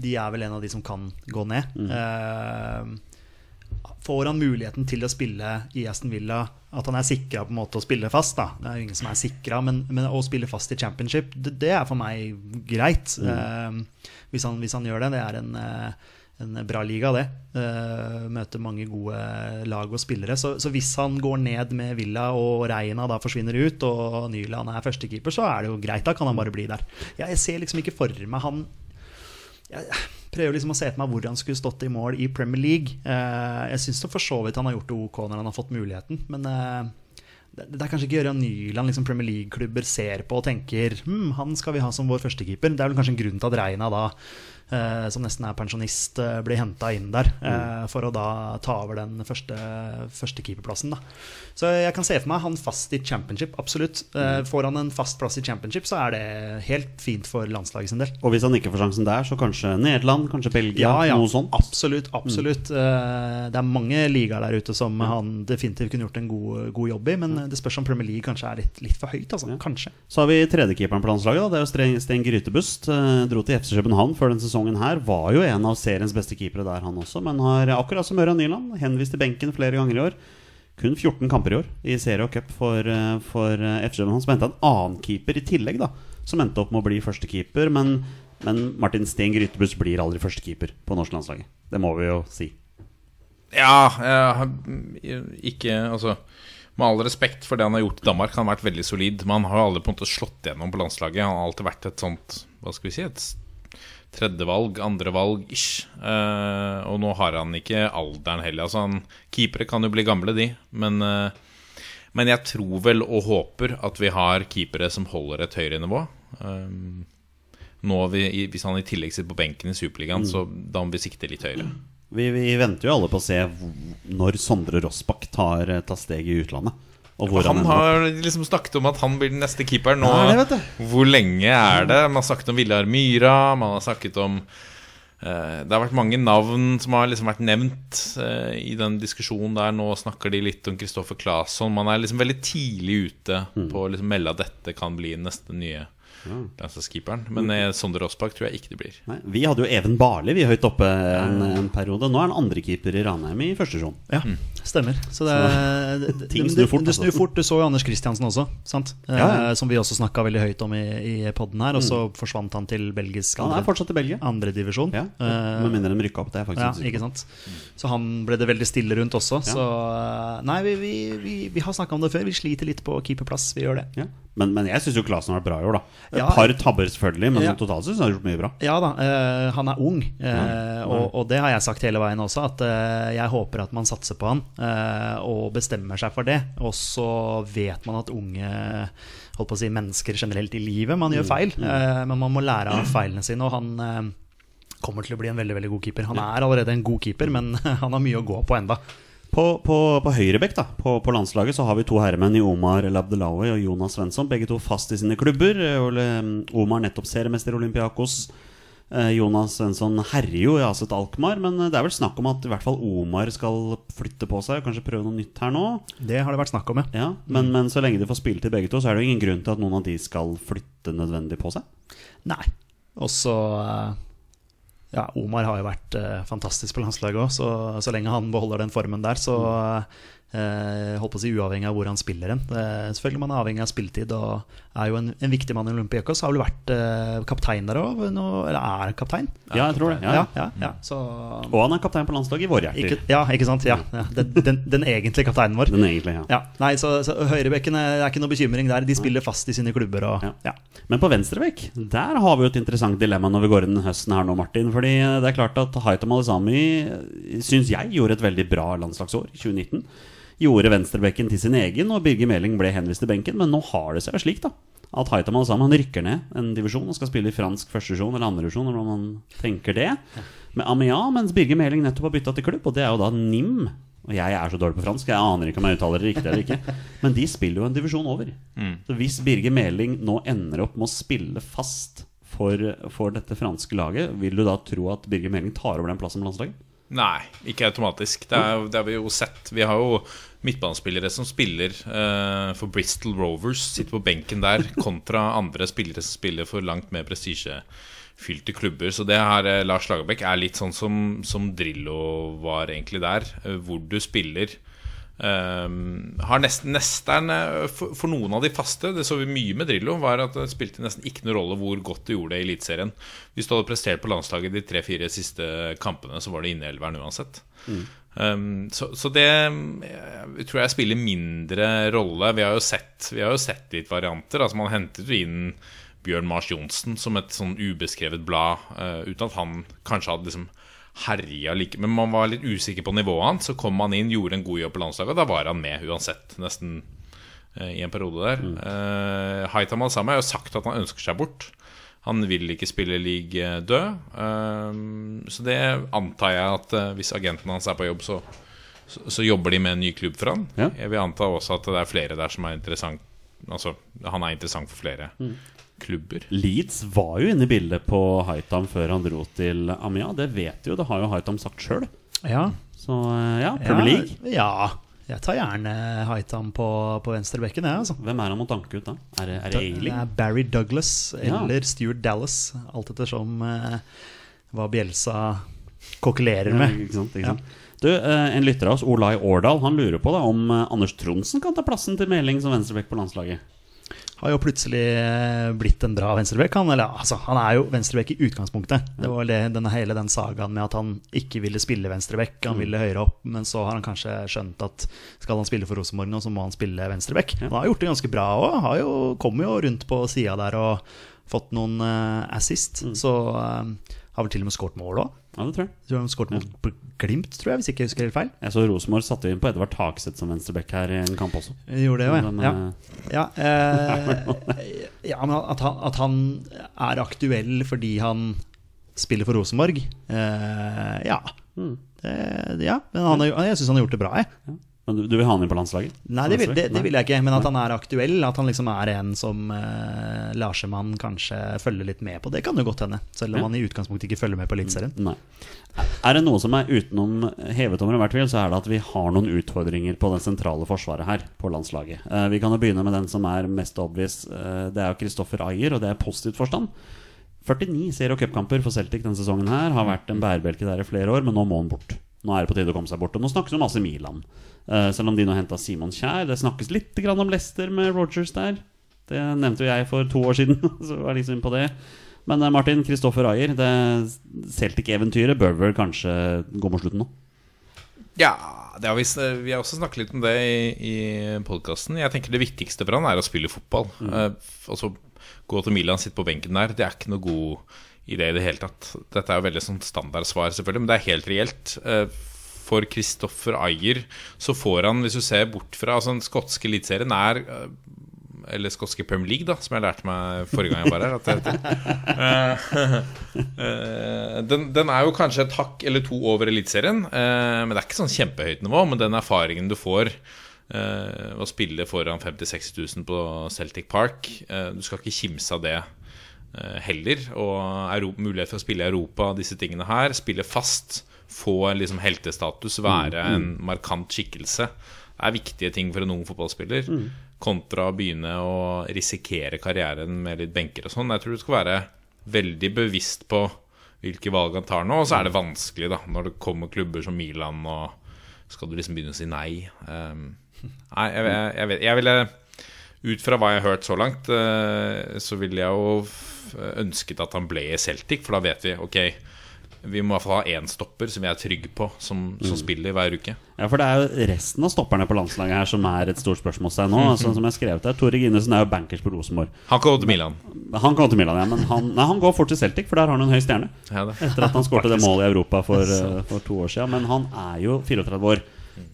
de er vel en av de som kan gå ned. Mm. Eh, får han muligheten til å spille i Aston Villa, at han er sikra på en måte å spille fast, da. Det er jo ingen som er sikra, men, men å spille fast i championship, det, det er for meg greit. Mm. Eh, hvis, han, hvis han gjør det. Det er en eh, en bra liga, det. Eh, møter mange gode lag og spillere. Så, så hvis han går ned med Villa og Reina da forsvinner ut, og Nyland er førstekeeper, så er det jo greit. Da kan han bare bli der. Ja, jeg ser liksom ikke for meg han Jeg prøver liksom å se for meg hvor han skulle stått i mål i Premier League. Eh, jeg syns for så vidt han har gjort det ok når han har fått muligheten, men eh, det er kanskje ikke Ørjan Nyland liksom Premier League-klubber ser på og tenker hm, han skal vi ha som vår førstekeeper. Det er vel kanskje en grunn til at Reina da, som nesten er pensjonist, eh, blir henta inn der. Eh, for å da ta over den første keeperplassen Da. Så jeg kan se for meg han fast i championship, absolutt. Eh, får han en fast plass i championship, så er det helt fint for landslaget sin del. Og hvis han ikke får sjansen der, så kanskje Nederland, kanskje Belgia, Ja, ja, noe sånt. absolutt. absolutt Eh, Det er mange ligaer der ute som han definitivt kunne gjort en god, god jobb i, men det spørs om Premier League kanskje er litt, litt for høyt. Altså. Kanskje. Så har vi tredjekeeperen på landslaget. Da. Det er jo Sten, Grytebust. Eh, dro til FC København før den sesongen her. Var jo en av seriens beste keepere der, han også. Men har akkurat som Ørjan Nyland henvist til benken flere ganger i år. Kun 14 kamper i år i serie og cup for, eh, for eh, FC København. Som henta en annen keeper i tillegg, da. Som endte opp med å bli førstekeeper. Men, men Martin Steen Grytebust blir aldri førstekeeper på norsk landslaget. Det må vi jo si. Ja, jeg har ikke Altså med all respekt for det han har gjort i Danmark, han har vært veldig solid. Men han har aldri på en måte slått gjennom på landslaget. Han har alltid vært et sånt Hva skal vi si Et tredjevalg, andrevalg ish. Eh, og nå har han ikke alderen heller. Altså han, Keepere kan jo bli gamle, de. Men, eh, men jeg tror vel og håper at vi har keepere som holder et høyere nivå. Eh, nå vi, hvis han i tillegg sitter på benken i Superligaen, så da må vi sikte litt høyere. Vi, vi venter jo alle på å se når Sondre Rossbakk tar, tar steg i utlandet. Og hvor Han har liksom snakket om at han blir den neste keeperen. Nå, jeg. hvor lenge er det? Man har snakket om Viljar Myra, man har snakket om uh, Det har vært mange navn som har liksom vært nevnt uh, i den diskusjonen der. Nå snakker de litt om Kristoffer Claesson. Man er liksom veldig tidlig ute Mm. på å liksom melde at dette kan bli neste nye landslagskeeperen. Men mm. Sondre Rossbakk tror jeg ikke det blir. Nei, vi hadde jo Even Barli vi høyt oppe en, en periode. Nå er han andrekeeper i Ranheim i første sesjon. Ja, stemmer. Så det, det, det, ting snur fort, det snur altså. fort. Du så jo Anders Kristiansen også, sant? Ja, ja. Eh, som vi også snakka veldig høyt om i, i poden her. Og så forsvant han til belgisk Han er fortsatt i Belgia. andredivisjon. Ja, Eh, Med mindre de rykka opp. Det er faktisk ja, ikke sant? Så han ble det veldig stille rundt også. Så eh, nei, vi, vi, vi, vi har snakka om det før. Vi sliter litt på keeperplass. Vi gjør det. Ja. Men, men jeg syns jo Klasen har vært bra i år, da. Et Ja. par tabber selvfølgelig, men Ja. totalt totalt jeg han har gjort mye bra. Ja da, uh, han er ung, eh, og, og det har jeg sagt hele veien også. At uh, jeg håper at man satser på han eh, og bestemmer seg for det. Og så vet man at unge holdt på å si, mennesker generelt i livet Man gjør feil, eh, men man må lære av feilene sine. Og han eh, kommer til å bli en veldig veldig god keeper. Han er allerede en god keeper, men han har mye å gå på enda. På, på, på høyrebekk da, på, på landslaget så har vi to herremenn i Omar Labdelawi og Jonas Svensson. Begge to fast i sine klubber. Omar nettopp seriemester i Olympiakos. Eh, Jonas Svensson herjer jo i Aset Alkmaar, men det er vel snakk om at i hvert fall Omar skal flytte på seg og kanskje prøve noe nytt her nå. Det har det vært snakk om, ja. Ja, men, men så lenge de får spille til begge to, så er det jo ingen grunn til at noen av de skal flytte nødvendig på seg. Nei. Og så eh, Ja, Omar har jo vært eh, fantastisk på landslaget òg, så, så lenge han beholder den formen der, så eh, Holdt på å si uavhengig av hvor han spiller hen. Eh, selvfølgelig man er avhengig av spilletid, og er jo en, en viktig mann i Olympiakos. Har vel vært eh, kaptein der òg, eller er kaptein? Ja, jeg tror det. Ja, Ja, ja. så Og han er kaptein på landslaget i våre hjerter. ikke, Ja, ikke sant? Den, den, den egentlige kapteinen vår. Den egentlige, ja. Nei, så, så Høyrebekken er ikke noe bekymring der. De spiller fast i sine klubber. Og. Men på venstrebekk, der har vi jo et interessant dilemma når vi går inn høsten her nå, Martin. Fordi det er klart at Haitam Alisami syns jeg gjorde et veldig bra landslagsår i 2019. Gjorde venstrebekken til sin egen, og Birger Meling ble henvist til benken. Men nå har det seg jo slik, da. At Haitham og han rykker ned en divisjon og skal spille i fransk førstesjon eller andredivisjon, eller om man tenker det. Med Amia, mens Birger Meling nettopp har bytta til klubb, og det er jo da NIM. Og jeg er så dårlig på fransk, jeg aner ikke om jeg uttaler det riktig eller ikke. Men de spiller jo en divisjon over. Så hvis Birger Meling nå ender opp med å spille fast for, for dette franske laget, vil du da tro at Birger Meling tar over den plassen på landslaget? Nei, ikke automatisk. Det, er, det har vi jo sett. Vi har jo midtbanespillere som spiller uh, for Bristol Rovers, sitter på benken der, kontra andre spillere som spiller for langt mer prestisjefylte klubber. Så det her, eh, Lars Lagerbäck, er litt sånn som, som Drillo var egentlig der, eh, hvor du spiller. Um, har nesten, nesten eh, for, for noen av de faste, det så vi mye med Drillo, var at det spilte nesten ikke noen rolle hvor godt du gjorde det i Eliteserien. Hvis du hadde prestert på landslaget de tre-fire siste kampene, så var det inneelveren uansett. Mm. Um, så, så det jeg tror jeg spiller mindre rolle. Vi har jo sett, vi har jo sett litt varianter. Altså Man hentet jo inn Bjørn Mars Johnsen som et sånn ubeskrevet blad, uh, uten at han kanskje hadde liksom herja like Men man var litt usikker på nivået hans. Så kom han inn, gjorde en god jobb på landslaget, og da var han med uansett. Nesten uh, i en periode der. Uh, Haitam Al-Sami har jo sagt at han ønsker seg bort. Han vil ikke spille league død. Uh, så det antar jeg at eh, hvis agenten hans er på jobb, så, så, så jobber de med en ny klubb for han. Ja. Jeg vil anta også at det er flere der som er interessant Altså, han er interessant for flere klubber. Leeds var jo inne i bildet på Haitam før han dro til Amia. Det vet du jo, det har jo Haitam sagt sjøl. Ja. Så eh, ja, Premier League. Ja, jeg tar gjerne Haitam på, på venstrebekken, jeg, altså. Hvem er han må tanke ut da? Er det, er det Det Ailing? er Barry Douglas Ja. eller Stuart Dallas, alt ettersom eh, hva Bjelsa kokkelerer Ja, med. ikke sant, ikke sant. Du, eh, En lytter av oss, Olai Årdal, han lurer på da om eh, Anders Tronsen kan ta plassen til Meling som venstrebekk på landslaget. Har jo plutselig eh, blitt en bra venstrebekk. Han, eller, altså, han er jo venstrebekk i utgangspunktet. Det var det, denne, hele den sagaen med at han ikke ville spille venstrebekk. Mm. Han ville høyere opp, men så har han kanskje skjønt at skal han spille for Rosenborg nå, så må han spille venstrebekk. Han har gjort det ganske bra òg. Kommer jo rundt på sida der og fått noen eh, assist. Mm. Så eh, har vel til og med skåret mål òg. Ja, det tror jeg. Tror han skåret mot Glimt, tror jeg, hvis ikke jeg husker helt feil. Jeg så Rosenborg satte inn på Edvard Takseth som venstrebekk her i en kamp også. Jeg gjorde det jo, ja. eh, ja. ja eh, Ja, men at han, at han er aktuell fordi han spiller for Rosenborg eh, Ja. Det, ja, men han, jeg syns han har gjort det bra, jeg. Men du, du vil ha han inn på landslaget? Nei, det vil, det, det vil jeg ikke. Men at han er aktuell, at han liksom er en som eh, Larsemann kanskje følger litt med på, det kan jo godt hende. Selv om Ja. han i utgangspunktet ikke følger med på Eliteserien. Nei. Er det noe som er utenom hevet over hvert tvil, så er det at vi har noen utfordringer på det sentrale forsvaret her på landslaget. Eh, vi kan jo begynne med den som er mest obvious. Eh, det er jo Kristoffer Ayer, og det er positivt forstand. 49 serie- og cupkamper for Celtic denne sesongen her har vært en bærebjelke der i flere år, men nå må han bort. Nå er det på tide å komme seg bort. Og nå snakkes det AC Milan. Eh, selv om de nå henta Simon Kjær. Det snakkes litt grann om Leicester med Rogers der. Det nevnte jo jeg for to år siden, så var jeg liksom på det. Men eh, Martin, Kristoffer Ayer, det Celtic-eventyret bør vel kanskje gå mot slutten nå? Ja, det har vi, vi har også snakket litt om det i, i podkasten. Jeg tenker det viktigste for han er å spille fotball. Mm. Uh, altså Gå til Milan, sitte på benken der. Det er ikke noe god idé i det hele tatt. Dette er jo veldig sånn standardsvar, selvfølgelig, men det er helt reelt. Eh, for Kristoffer Ayer så får han, hvis du ser bort fra altså Den skotske eliteserien er eh, Eller skotske Premier League, da, som jeg lærte meg forrige gang jeg var her. Heter. Eh, den, den er jo kanskje et hakk eller to over Eliteserien, eh, men det er ikke sånn kjempehøyt nivå. Men den erfaringen du får eh, å spille foran 50 000-60 000 på Celtic Park eh, Du skal ikke kimse av det eh, heller. Og mulighet for å spille i Europa, disse tingene her. Spille fast, få liksom heltestatus, være en markant skikkelse. Er viktige ting for en ung fotballspiller. Kontra å begynne å risikere karrieren med litt benker og sånn. Jeg tror du skal være veldig bevisst på hvilke valg han tar nå. Og så er det vanskelig da når det kommer klubber som Milan, og skal du liksom begynne å si nei. Um, nei, jeg, jeg, jeg, vet, jeg ville Ut fra hva jeg har hørt så langt, eh, så ville jeg jo ønsket at han ble i Celtic, for da vet vi ok, vi må i hvert fall ha én stopper som vi er trygge på, som, som spiller hver uke. Ja, for det er jo resten av stopperne på landslaget her som er et stort spørsmålstegn nå. Sånn som jeg skrev der, Tore Ginesen er jo bankers på Rosenborg. Han kan gå til Milan. Han kommer til Milan, ja, men han, nei, han går fort til Celtic, for der har han en høy stjerne. Ja. Etter at han skårte det målet i Europa for, eh, for to år siden. Men han er jo 34 år,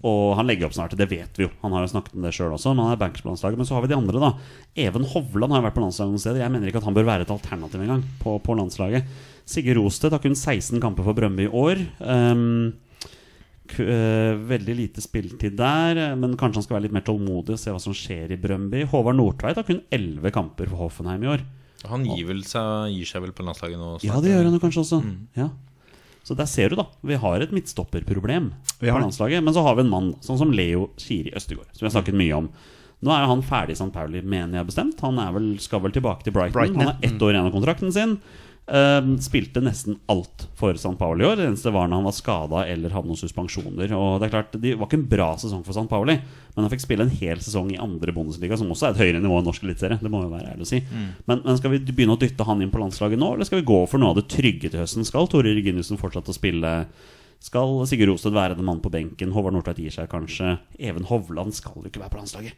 og han legger opp snart. Det vet vi jo. Han har jo snakket om det sjøl også, men han er bankers på landslaget. Men så har vi de andre, da. Even Hovland har vært på landslaget noen steder. Jeg mener ikke at han bør være et alternativ engang på, på landslaget. Sigurd Rosted har kun 16 kamper for Brøndby i år. Um, veldig lite spilletid der, eh, men kanskje han skal være litt mer tålmodig og se hva som skjer i Brøndby. Håvard Nordtveit har kun 11 kamper for Hoffenheim i år. Han gir, seg, gir seg vel på landslaget nå? Ja, det gjør han jo kanskje også. Ja. Så der ser du, da. Vi har et midtstopperproblem på landslaget. Men så har vi en mann sånn som Leo Kiri Østegård, som vi har snakket mye om. Nå er jo han ferdig i St. Pauli, mener jeg bestemt. Han er vel, skal vel tilbake til Brighton. Brighton, han er har ett år igjen av kontrakten sin. Ehm, spilte nesten alt for St. Pauli i år. Det eneste var når han var skada eller hadde noen suspensjoner. Og Det er klart, Det var ikke en bra sesong for St. Pauli, men han fikk spille en hel sesong i andre Bundesliga, som også er et høyere nivå enn norsk eliteserie. Det må jo være ærlig å si. Men, men skal vi begynne å dytte han inn på landslaget nå, eller skal vi gå for noe av det trygge til høsten? Skal Tore Reginiussen fortsette å spille? Skal Sigurd Rosted være den mannen på benken? Håvard Nordtveit gir seg kanskje. Even Hovland skal jo ikke være på landslaget.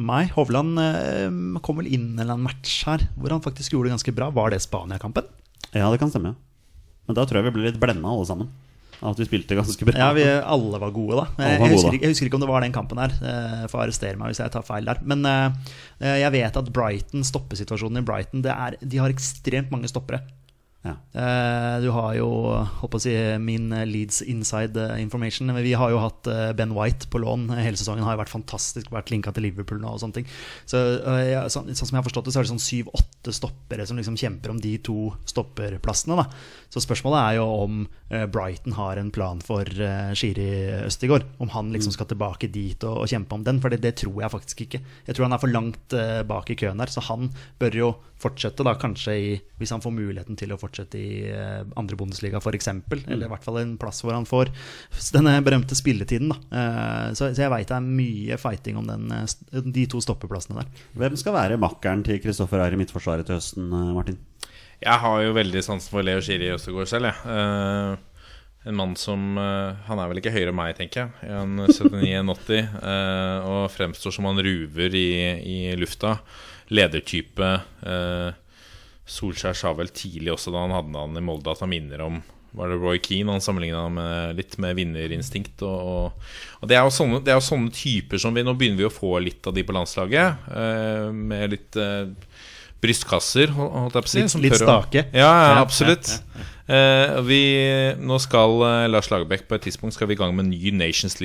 Nei, Hovland eh, kom vel inn en eller annen match her hvor han faktisk gjorde det ganske bra. Var det Spania-kampen? Ja, det kan stemme. ja Men da tror jeg vi ble litt blenda alle sammen. At vi spilte ganske bra. Ja, vi alle var gode, da. Jeg, var jeg, gode, husker, da. jeg husker ikke om det var den kampen her. eh, Får arrestere meg hvis jeg tar feil der. Men eh, jeg vet at Brighton, stoppesituasjonen i Brighton, er, de har ekstremt mange stoppere. Ja. Eh, Du har jo håper å si, min Leeds inside eh, information. Men Vi har jo hatt eh, Ben White på lån hele sesongen. Har jo vært fantastisk, vært linka til Liverpool nå og sånne ting. Så ja, sånn, sånn som jeg har forstått det, så er det sånn syv-åtte stoppere som liksom kjemper om de to stopperplassene. da Så spørsmålet er jo om Brighton har en plan for Shiri Østigård. Om han liksom skal tilbake dit og, og kjempe om den. For det, det tror jeg faktisk ikke. Jeg tror han er for langt bak i køen der. Så han bør jo fortsette, da kanskje i, hvis han får muligheten til å fortsette i eh, andre Bundesliga f.eks. Eller i hvert fall en plass hvor han får denne berømte spilletiden. da Eh, Så, så jeg veit det er mye fighting om den, eh, de to stoppeplassene der. Hvem skal være makkeren til Kristoffer Ayer i Midtforsvaret til høsten, Martin? Jeg har jo veldig sansen for Leo Schiri Østegård selv, jeg. Ja. en mann som Han er vel ikke høyere enn meg, tenker jeg. En 79-80. eh, og fremstår som han ruver i, i lufta. Ledertype. Solskjær sa vel tidlig også da han hadde han i Molde, at han minner om var det Roy Keane han sammenligna med, litt med vinnerinstinkt. Og, og, det, er jo sånne, det er sånne typer som vi Nå begynner vi å få litt av de på landslaget. eh, med litt eh, brystkasser, holdt jeg på å si. Litt- som litt tør å- stake. Ja, ja, Ja, absolutt. Eh, vi, nå skal eh, Lars Lagerbäck på et tidspunkt skal vi i gang med ny Nations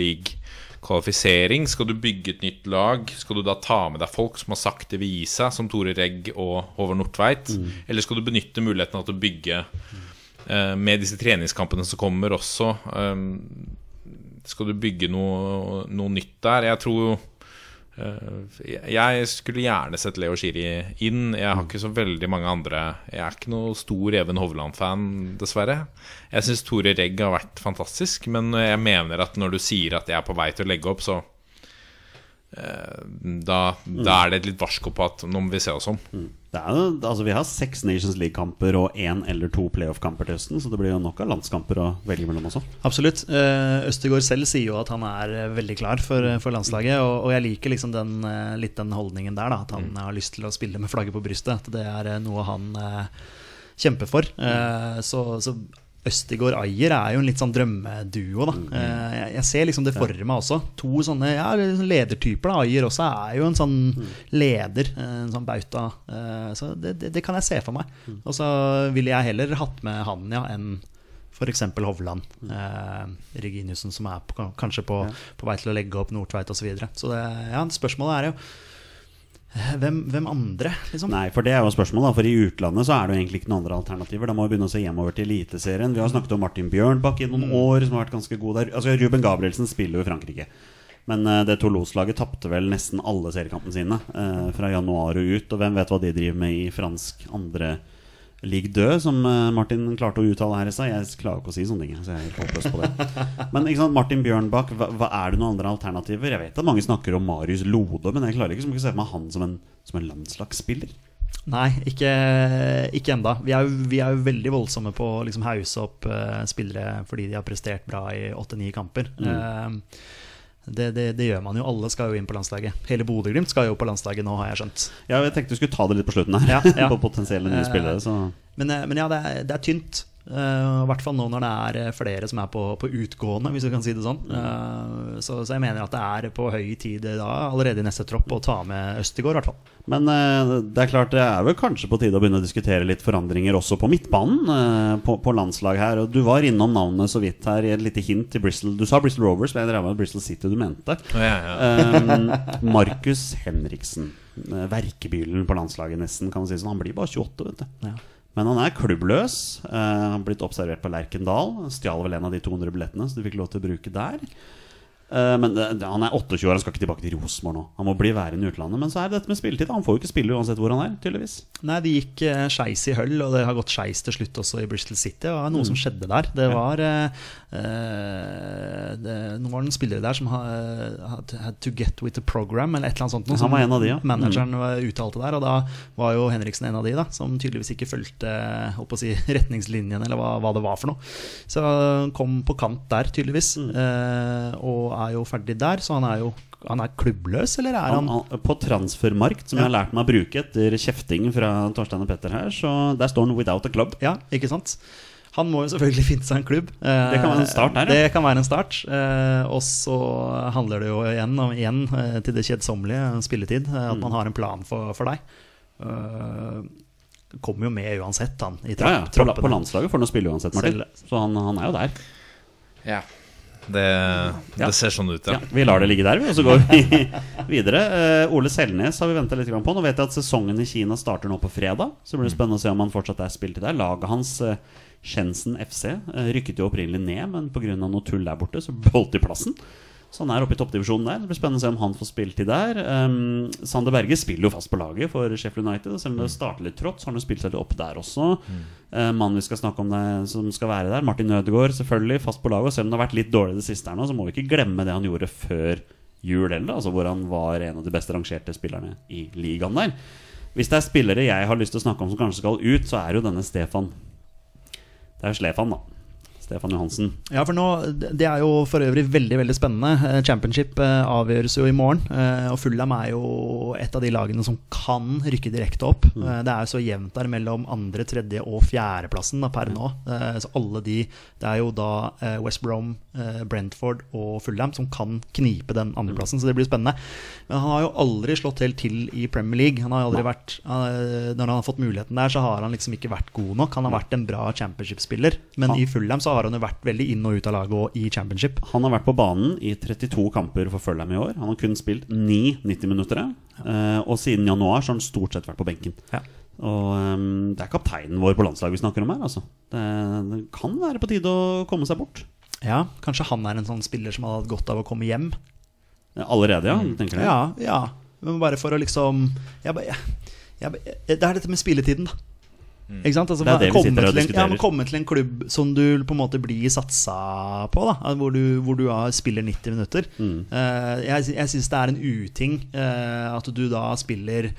League-kvalifisering. Skal du bygge et nytt lag, skal du da ta med deg folk som har sagt det vil gi seg, som Tore Regg og Håvard Nordtveit? Eller skal du benytte muligheten til å bygge eh, med disse treningskampene som kommer også? eh, skal du bygge noe, noe nytt der? Jeg tror jo Jeg skulle gjerne sett Leo Schiri inn. Jeg har ikke så veldig mange andre Jeg er ikke noe stor Even Hovland-fan, dessverre. Jeg syns Tore Regg har vært fantastisk, men jeg mener at når du sier at jeg er på vei til å legge opp, så eh, da, da er det et litt varsko på at nå må vi se oss om. Det er altså Vi har seks Nations League-kamper og én eller to playoff-kamper til høsten, så det blir jo nok av landskamper å velge mellom også. Absolutt. Eh, Østegård selv sier jo at han er eh, veldig klar for, for landslaget. Og, og jeg liker liksom den, eh, litt den holdningen der, da, at han har lyst til å spille med flagget på brystet. At det er eh, noe han eh, kjemper for. Eh, så, så Østegård Ayer er jo en litt sånn drømmeduo. da Eh, jeg, ser liksom det for meg også. To sånne ja, ledertyper. da Ayer også er jo en sånn leder, eh, en sånn bauta. Eh, så det, det, det kan jeg se for meg. Og så ville jeg heller hatt med han ja, enn F.eks. Hovland. Eh, Reginiussen som er på, kanskje på, på vei til å legge opp Nordtveit osv. Så, videre. så det, ja, spørsmålet er jo hvem, hvem andre, liksom? Nei, for det er jo spørsmålet. For i utlandet så er det jo egentlig ikke noen andre alternativer. Da må vi begynne å se hjemover til Eliteserien. Vi har snakket om Martin Bjørnbakk i noen år, som har vært ganske god der. Altså Ruben Gabrielsen spiller jo i Frankrike. Men uh, det Toulouse-laget tapte vel nesten alle seriekampene sine uh, fra januar og ut. Og hvem vet hva de driver med i fransk andre Ligue 2, som eh, Martin klarte å uttale her i stad. Jeg klarer ikke å si sånne ting, så jeg er helt håpløs på det. Men ikke sant, Martin Bjørnbakk, hva, hva er det noen andre alternativer? Jeg vet at mange snakker om Marius Lode, men jeg klarer ikke, ikke se for meg han som en, som en landslagsspiller. Nei, ikke, ikke enda. Vi er, jo, vi er jo veldig voldsomme på å liksom hause opp uh, spillere fordi de har prestert bra i åtte-ni kamper. Eh, det, det, det gjør man jo. Alle skal jo inn på landslaget. Hele Bodø-Glimt skal jo på landslaget nå, har jeg skjønt. Ja, jeg tenkte du skulle ta det litt på slutten her, Ja, ja. på potensielle nye Eh, spillere. Så Men, eh, men ja, det er, det er tynt. Eh, I hvert fall nå når det er eh, flere som er på, på utgående, hvis du kan si det sånn. Eh, så, så jeg mener at det er på høy tid da, allerede i neste tropp, å ta med Østegård, i hvert fall. Men det er klart det er vel kanskje på tide å begynne å diskutere litt forandringer også på midtbanen. på, på landslag her Og Du var innom navnet så vidt her i et lite hint til Bristol. Du sa Bristol Rovers, men jeg drev med Bristol City du mente. Ja, ja. Um, Markus Henriksen. Verkebylen på landslaget, nesten. kan man si sånn Han blir bare 28, vet du. Ja. Men han er klubbløs. Uh, blitt observert på Lerkendal. Stjal vel en av de 200 billettene, så du fikk lov til å bruke der. Eh, Men eh, han er 28 år, han skal ikke tilbake til Rosenborg nå. Han må bli værende i utlandet. Men så er det dette med spilletid. Han får jo ikke spille uansett hvor han er, tydeligvis. Nei, det gikk eh, skeis i høll, og det har gått skeis til slutt også i Bristol City. Det var noe som skjedde der. Det var ja. uh, det, Nå var det en spillere der som ha- had, had to get with the program, eller et eller annet sånt. noe Han var en av de, ja. Manageren mm. uttalte der, og da var jo Henriksen en av de, da, som tydeligvis ikke fulgte si, retningslinjene, eller hva, hva det var for noe. Så kom på kant der, tydeligvis, Mm. Uh, og er jo ferdig der. Så han er jo han er klubbløs, eller er Han, han på transfermarkt, som jeg har lært meg å bruke etter kjefting fra Torstein og Petter her, så der står han 'without a club'. Ja, ikke sant? Han må jo selvfølgelig finne seg en klubb. Eh, Det kan være en start der, ja. Det kan være en start. Eh, og så handler det jo igjen om igjen eh, til det kjedsommelige spilletid. eh, Mm. At man har en plan for, for deg. Eh, kommer jo med uansett, han. I Ja, trapp, ja, på, på landslaget får han å spille uansett, Martin. Selv- Så han, han er jo der. ja. Det, Ja. det ser sånn ut, Ja, vi lar det ligge der, vi, og så går vi videre. Uh, Ole Selnes har vi venta litt på. Nå vet jeg at sesongen i Kina starter nå på fredag. Så blir det spennende å se om han fortsatt er spilt i der. Laget hans, uh, Shenzhen FC, eh, rykket jo opprinnelig ned, men pga. noe tull der borte, så beholdt de plassen. Så han er oppe i toppdivisjonen der. Det blir spennende å se om han får spilletid der. Um, Sander Berge spiller jo fast på laget for Sheffield United. Selv om det starter litt trått, så har han jo spilt seg litt opp der også. Eh, Mannen vi skal snakke om det, som skal være der, Martin Ødegaard, selvfølgelig fast på laget. Og selv om det har vært litt dårlig det siste her nå, så må vi ikke glemme det han gjorde før jul heller. Altså hvor han var en av de best rangerte spillerne i ligaen der. Hvis det er spillere jeg har lyst til å snakke om som kanskje skal ut, så er jo denne Stefan. Det er jo Slefan, da. Stefan Johansen. Ja, for nå, Det er jo for øvrig veldig veldig spennende. Eh, Championship eh, avgjøres jo i morgen. eh, Og Fulham er jo et av de lagene som kan rykke direkte opp. Mm. Det er jo så jevnt der mellom andre, tredje og fjerdeplassen da, per nå. Eh, Så alle de Det er jo da West Brom, Brentford og Fulham som kan knipe den andreplassen, så det blir spennende. Men han har jo aldri slått helt til i Premier League. Han har aldri vært Når han har fått muligheten der, så har han liksom ikke vært god nok. Han har vært en bra championship-spiller, men i Fulham så har han jo vært veldig inn og ut av laget og i championship. Han har vært på banen i 32 kamper for Fulham i år. Han har kun spilt 9 90-minuttere. Eh, og siden januar så har han stort sett vært på benken. Ja. Og um, det er kapteinen vår på landslaget vi snakker om her. Altså. Det, det kan være på tide å komme seg bort. Ja, kanskje han er en sånn spiller som hadde hatt godt av å komme hjem. Allerede, ja? tenker du? Ja, ja. Men bare for å liksom jeg, jeg, jeg, Det er dette med spilletiden, da. Ikke sant? Altså, Det er det vi sitter og til en, ja, men komme til en klubb som du på en måte blir satsa på, da. Hvor du, hvor du spiller 90 minutter. Mm. Uh, jeg jeg syns det er en uting uh, at du da spiller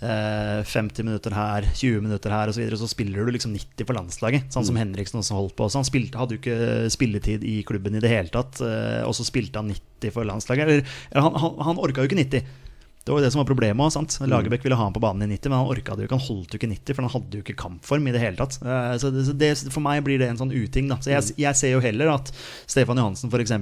uh, 50 minutter her, 20 minutter her osv., så, videre, så spiller du liksom 90 på landslaget. Sånn som Mm. Henriksen også holdt på. Så han spilte, hadde jo ikke spilletid i klubben i det hele tatt, eh, og så spilte han 90 for landslaget. Eller, eller han, han, han orka jo ikke 90. Det var jo det som var problemet sant? Mm. Lagerbäck ville ha ham på banen i 90, men han orka det jo ikke. Han holdt jo ikke 90, for han hadde jo ikke kampform i det hele tatt. Eh, Så det, det, for meg blir det en sånn uting, da. Så jeg, Mm. jeg ser jo heller at Stefan Johansen f.eks.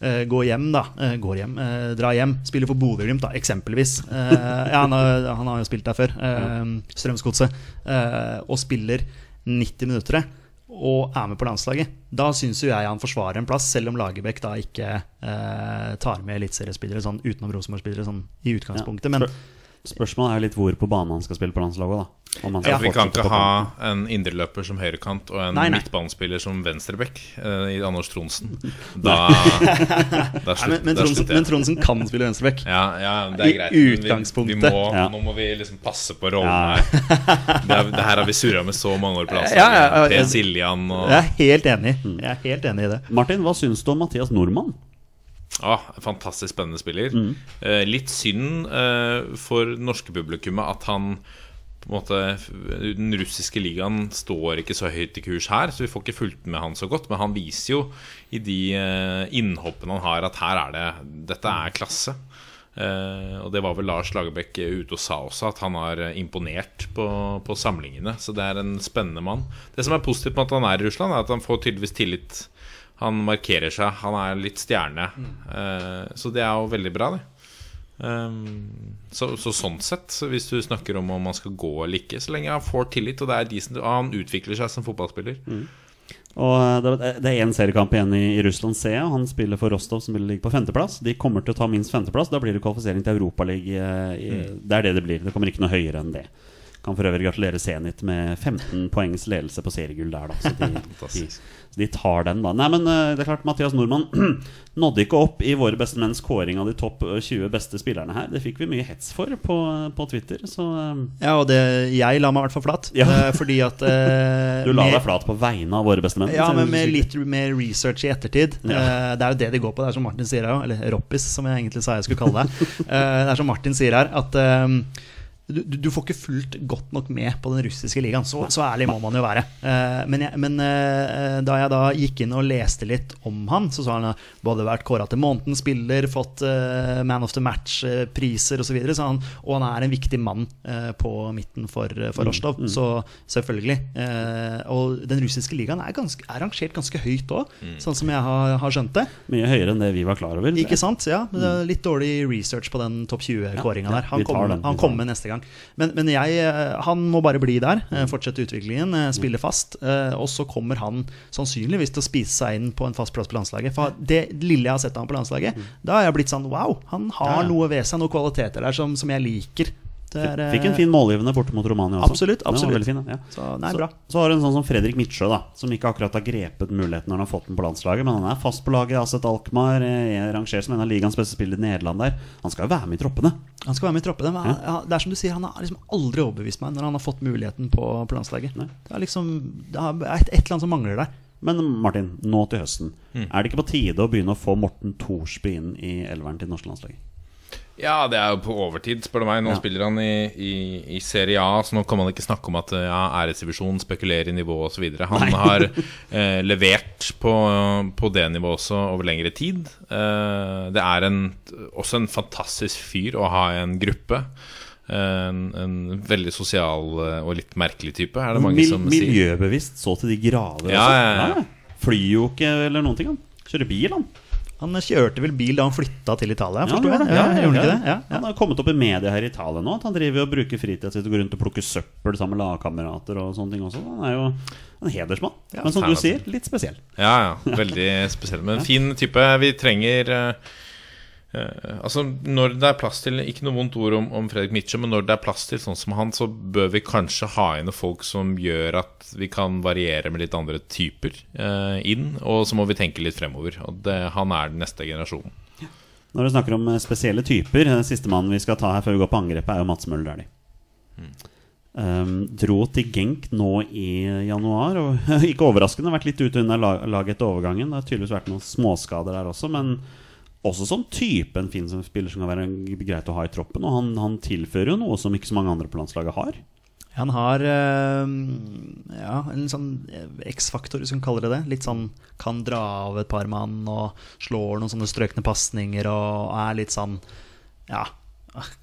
Uh, går hjem, da. eh, går hjem, eh, drar hjem. Spiller for Bodø-Glimt, da, eksempelvis. Eh, ja, han, har, han har jo spilt der før. Strømsgodset. eh, og spiller 90 minutter og er med på landslaget. Da syns jo jeg han forsvarer en plass, selv om Lagerbäck da ikke eh, tar med eliteseriespillere sånn utenom Rosenborg-spillere sånn i utgangspunktet. Men Spør- Spørsmålet er jo litt hvor på banen han skal spille på landslaget. da Ja, vi kan ikke ha en indreløper som høyrekant og en Nei, nei. midtbanespiller som venstreback eh, i Anders Tronsen. Da, da, slutt, Nei, men, men, Tronsen, slutter men. Tronsen kan spille venstreback. Ja, ja, det er I utgangspunktet. Vi, vi må. Nå må vi liksom passe på rollen her. Det, er, det her har vi surra med så mange år på landslaget. Ja, ja, ja, Per ja. Siljan og Jeg er helt enig. Jeg er helt enig i det. Martin, hva syns du om Mathias Nordmann? Ah, en fantastisk spennende spiller. Mm. Eh, litt synd eh, for det norske publikummet at han måte Den russiske ligaen står ikke så høyt i kurs her, så vi får ikke fulgt med han så godt. Men han viser jo i de eh, innhoppene han har, at her er det Dette er klasse. Eh, og det var vel Lars Lagerbäck ute og sa også, at han har imponert på, på samlingene. Så det er en spennende mann. Det som er positivt med at han er i Russland, er at han får tydeligvis tillit. Han markerer seg, han er litt stjerne. Eh, så det er jo veldig bra, det. Um, så, så sånn sett, hvis du snakker om om han skal gå eller ikke, så lenge han får tillit, og det er decent, og han utvikler seg som fotballspiller Og eh, det er- én seriekamp igjen i, i Russland, ser jeg. Han spiller for Rostov, som vil ligge på femteplass. De kommer til å ta minst femteplass. Da blir det kvalifisering til Europaligaen. Det er det det blir. Det kommer ikke noe høyere enn det. Kan for øvrig gratulere Zenit med 15 poengs ledelse på seriegull der, da. Så de, de, de tar den, da. Nei, men eh, det er klart, Mathias Nordmann nådde ikke opp i våre beste menns kåring av de topp eh, 20 beste spillerne her. Det fikk vi mye hets for på, på Twitter, så eh, Ja, og det, jeg la meg i hvert fall flat. Ja. eh, fordi at eh, du la med- deg flat på vegne av våre beste menn. Ja, men med litt mer research i ettertid. Ja. Eh, det er jo det de går på. Det er som Martin sier her. Eller Roppis, som jeg egentlig sa jeg skulle kalle det. Eh, det er som Martin sier her, at eh, du, du får ikke fulgt godt nok med på den russiske ligaen. Så, så ærlig må man jo være. Eh, men jeg, men eh, da jeg da gikk inn og leste litt om han, så sa han at både vært kåra til månedens spiller, fått eh, Man of the Match-priser osv. Og, så han, og han er en viktig mann på midten for, for Rostov. Så selvfølgelig. Og den russiske ligaen er, ganske, er rangert ganske høyt òg, sånn som jeg har, har skjønt det. Mye høyere enn det vi var klar over. Ikke sant? Ja, er Litt dårlig research på den topp 20-kåringa Ja, der. Han kommer kom med neste gang. Men, men jeg, eh, han må bare bli der, eh, fortsette utviklingen, eh, spille fast. Og så kommer han sannsynligvis til å spise seg inn på en fast plass på landslaget. For det lille jeg har sett av ham på landslaget, da har jeg blitt sånn wow, han har ja. noe ved seg, noen kvaliteter der som, som jeg liker. Det er, Fikk en fin målgivende borte mot Romania også. Absolutt, absolutt. fin, ja. Så, nei, så, så har du en sånn som Fredrik Midtsjø, da som ikke akkurat har grepet muligheten når han har fått den på landslaget. Men han er fast på laget. Aset Alkmaar eh, er rangert som en av ligaens beste spillere i Nederland der. Han skal jo være med i troppene. Han skal være med i troppene. Men ja, det er som du sier, han har liksom aldri overbevist meg når han har fått muligheten på, på landslaget. Nei. Det er liksom Det er et, et eller annet som mangler der. Men Martin, nå til høsten. Mm. Er det ikke på tide å begynne å få Morten Thorsby inn i elveren til det norske landslaget? Ja, det er jo på overtid, spør du meg. Nå Ja. spiller han i, i, i Serie A, så nå kan man ikke snakke om at ja, æresdivisjon spekulerer i nivå osv. Han har eh, levert på, på det nivået også over lengre tid. Eh, det er en, også en fantastisk fyr å ha i en gruppe. En, en veldig sosial eh, og litt merkelig type, er det mange Mil som sier. miljøbevisst så til de grader. Ja, ja, ja. Flyr jo ikke eller noen ting, han. Kjører bil, han. Han kjørte vel bil da han flytta til Italia, Ja? Ja, Ja, gjorde han ja. ikke det? Ja, ja. Han har kommet opp i media her i Italia nå. At han driver og bruker fritida si til å gå rundt og plukke søppel sammen med lagkamerater og sånne ting også. Han er jo en hedersmann. Men som du sier, litt spesiell. Ja, ja, veldig spesiell. Men fin type. Vi trenger eh, Altså, når det er plass til Ikke noe vondt ord om, om Fredrik Mitchell, men når det er plass til sånn som han, så bør vi kanskje ha inn folk som gjør at vi kan variere med litt andre typer uh, inn. Og så må vi tenke litt fremover. Og det, han er den neste generasjonen. Når du snakker om eh, spesielle typer Den siste mannen vi skal ta her før vi går på angrepet, er jo Mats Møller Dæhlie. Um, dro til Genk nå i januar. Og ikke overraskende vært litt ute under laget etter overgangen. Det har tydeligvis vært noen småskader der også, men også som type en fin spiller som kan være greit å ha i troppen. Og han, han tilfører jo noe som ikke så mange andre på landslaget har. Han har øh, ja, en sånn eh, X-faktor, hvis vi kan kalle det det. Litt sånn kan dra av et par mann og slår noen sånne strøkne pasninger og er litt sånn Ja,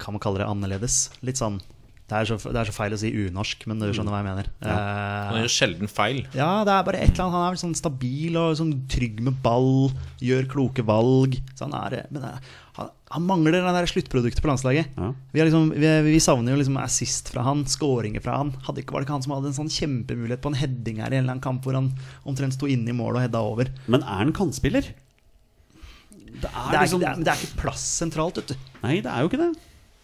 kan man kalle det annerledes? Litt sånn Det er så, det er så feil å si unorsk, men du skjønner hva jeg mener. Han Eh, gjør sjelden feil. ja, det er bare et eller annet Han er sånn stabil og sånn trygg med ball, gjør kloke valg. Så han er Men det er- han, han mangler det der sluttproduktet på landslaget. Ja. Vi, har liksom, vi, vi savner jo liksom assist fra han, skåringer fra han. Hadde ikke, var det ikke han som hadde en sånn kjempemulighet på en heading her i en eller annen kamp hvor han omtrent sto inne i mål og hedda over? Men er han kantspiller? Det er, Det er, liksom, ikke, det, det er ikke plass sentralt, vet du. Nei, det er jo ikke det.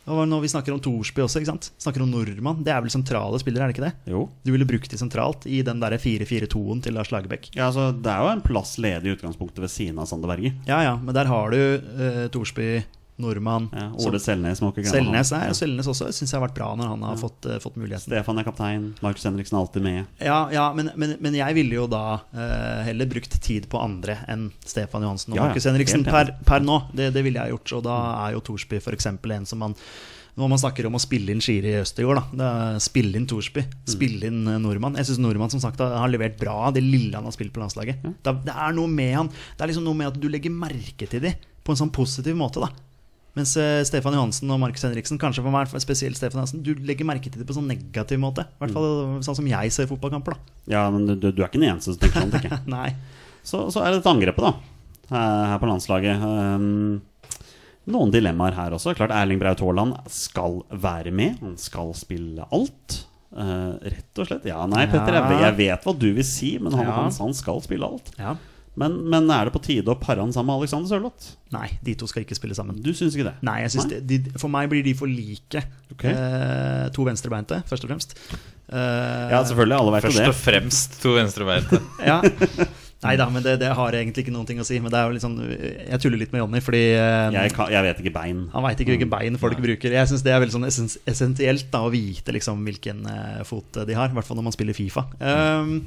Og når vi snakker om Thorsby også, ikke sant? snakker om nordmann, det er vel sentrale spillere, er det ikke det? Jo. Du ville brukt de sentralt i den der 4-4-2-en til Lars Lagerbäck. Ja, altså, det er jo en plass ledig i utgangspunktet ved siden av Sander Berge. Ja ja, men der har du uh, Thorsby, nordmann Ja, Ole Selnes må ikke glemme Selnes, nei, Ja. Selnes også syns jeg har vært bra når han har fått, uh, fått muligheten. Stefan er kaptein. Markus Henriksen er alltid med. Ja, ja men, men, men jeg ville jo da uh, heller brukt tid på andre enn Stefan Johansen og Ja, ja, Markus Henriksen per, per nå. Det, det ville jeg gjort. Og da er jo Thorsby f.eks. en som man når man snakker om å spille inn Shiri Østegård, da. Det er Spille inn Thorsby. Mm. Spille inn eh, Nordmann. Jeg syns Nordmann som sagt har levert bra det lille han har spilt på landslaget. Det, det er noe med han Det er liksom noe med at du legger merke til dem på en sånn positiv måte. da mens eh, Stefan Johansen og Markus Henriksen, kanskje for meg spesielt Stefan Johansen, du legger merke til det på sånn negativ måte. I hvert fall sånn som jeg ser fotballkamper. da Ja, men du, du er ikke den eneste som tenker sånn, tenker jeg. Nei. Så, så er det dette angrepet, da. Her, her på landslaget. Um, noen dilemmaer her også. Klart Erling Braut Haaland skal være med. Han skal spille alt. Eh, rett og slett. Ja, nei, Petter, jeg, jeg vet hva du vil si, men han, Ja. han skal spille alt. Ja. Men, men er det på tide å pare han sammen med Alexander Sørloth? Nei, de to skal ikke spille sammen. Du syns ikke det? Nei, jeg synes det, de, For meg blir de for like. Okay. Eh, to venstrebeinte, først og fremst. Eh, Ja, selvfølgelig. Alle vet jo Først det. og fremst to venstrebeinte. ja. Nei da, men det, det har egentlig ikke noen ting å si. Men det er jo litt sånn Jeg tuller litt med Jonny, fordi eh, Jeg, kan, jeg vet ikke bein. han veit ikke hvilke bein folk bruker. Jeg syns det er veldig sånn essens, essensielt da, å vite liksom, hvilken eh, fot de har. I hvert fall når man spiller Fifa. Um,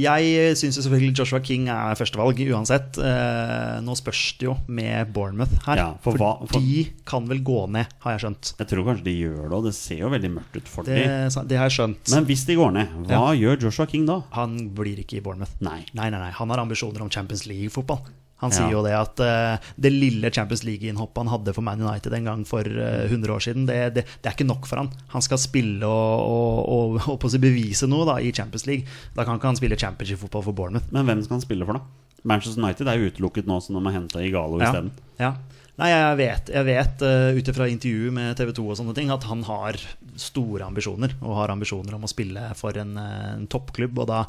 jeg syns selvfølgelig Joshua King er førstevalg uansett. Eh, nå spørs det jo med Bournemouth her. Ja, for hva- for- de kan vel gå ned, har jeg skjønt. Jeg tror kanskje de gjør det, og det ser jo veldig mørkt ut for Det, dem. det har jeg skjønt. Men hvis de går ned, hva gjør Joshua King da? han blir ikke i Bournemouth. Nei. Nei, nei, nei. Han har ambisjoner om Champions League-fotball. Han Ja. sier jo det at uh, det lille Champions League-innhoppet han hadde for Man United en gang for uh, 100 år siden, det, det, det er ikke nok for han. Han skal spille og, og, og, og bevise noe da, i Champions League. Da kan ikke han spille championship-fotball for Bournemouth. Men hvem skal han spille for, da? Manchester United er jo utelukket nå, så de må hente Igalo Ja. isteden. Ja. Nei, jeg vet, jeg vet uh, ut ifra intervju med TV 2 og sånne ting, at han har store ambisjoner. Og har ambisjoner om å spille for en, eh, en toppklubb. Og da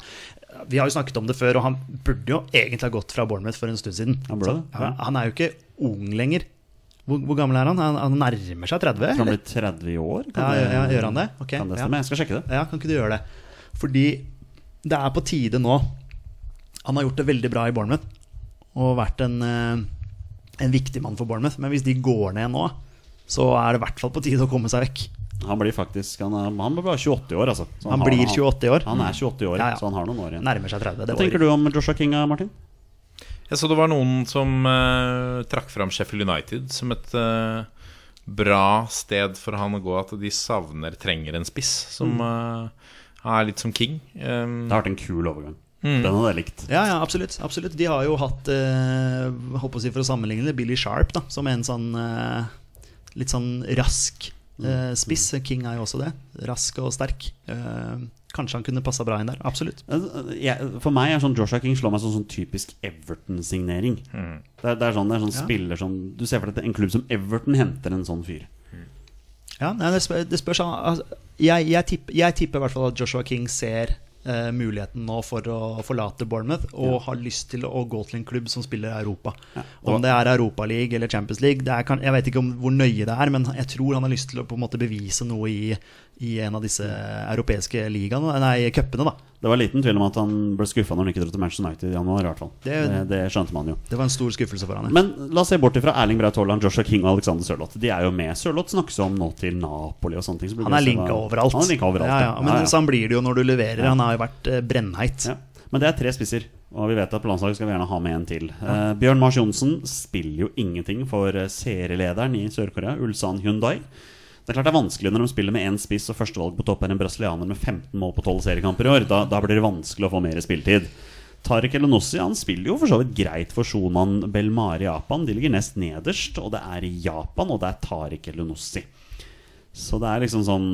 Vi har jo snakket om det før, og han burde jo egentlig ha gått fra Bournemouth for en stund siden. Han burde Så, ja. han- er jo ikke ung lenger. Hvor, hvor gammel er han? han? Han nærmer seg 30? Eller? Han blir 30 i år? Ja, ja, gjør han det? Okay, kan det ja. stemme? Jeg skal sjekke det. Ja, kan ikke du gjøre det? Fordi det er på tide nå. Han har gjort det veldig bra i Bournemouth og vært en, eh, en viktig mann for Bournemouth. Men hvis de går ned nå, så er det i hvert fall på tide å komme seg vekk. Han blir faktisk Han, er, han blir bare 28 år, altså. Så Han har- blir 28 år. Han er 28 i år, Ja, ja. så han har noen år igjen. Nærmer seg 30. Det Hva tenker du om Joshua King, Martin? Jeg så det var noen som uh, trakk fram Sheffield United som et, uh, bra sted for han å gå at de savner, trenger en spiss som uh, er litt som King. Um, Det har vært en kul overgang. Den hadde jeg likt. Ja, ja, absolutt. absolutt. De har jo hatt, eh, håper å si for å sammenligne det, Billy Sharp da, som en sånn eh, litt sånn rask eh, spiss. King er jo også det. Rask og sterk. Eh, kanskje han kunne passa bra inn der. Absolutt. For meg er sånn Joshua King slår meg som sånn typisk Everton-signering. Det, er- det er sånn, det er sånn Ja. spiller som Du ser for deg en klubb som Everton henter en sånn fyr. Ja, nei, det, spør, det spørs altså, jeg, jeg, tipper, jeg tipper i hvert fall at Joshua King ser eh, muligheten nå for å forlate Bournemouth og har lyst til å gå til en klubb som spiller Europa. Om det er Europaliga eller Champions League, det er, kan, jeg vet ikke om hvor nøye det er, men jeg tror han har lyst til å på en måte bevise noe i, i en av disse europeiske ligaene, nei, cupene. da. Det var liten tvil om at han ble skuffa når han ikke dro til Manchester United i januar. i hvert fall Det- det, det skjønte man jo. Det var en stor skuffelse for han. ja. Men la oss se bort ifra Erling Braut Haaland, Joshua King og Alexander Sørloth. De er jo med. Sørloth snakkes om nå til Napoli og sånne ting. så blir Han er linka overalt. Han er linka overalt ja, ja. Men ja, sånn blir det jo når du leverer. Han har jo vært eh, brennheit. Men det er tre spisser, og vi vet at på landslaget skal vi gjerne ha med en til. Eh, Bjørn Mars Johnsen spiller jo ingenting for eh, serielederen i Sør-Korea, Ulsan Hyundai. Det er klart det er vanskelig når de spiller med én spiss og førstevalg på topp er en brasilianer med 15 mål på 12 seriekamper i år. Da, da blir det vanskelig å få mer spilletid. Tariq Elenossi han spiller jo for så vidt greit for Shonan Belmare i Japan. De ligger nest nederst, og det er i Japan, og det er Tariq Elenossi. Så det er liksom sånn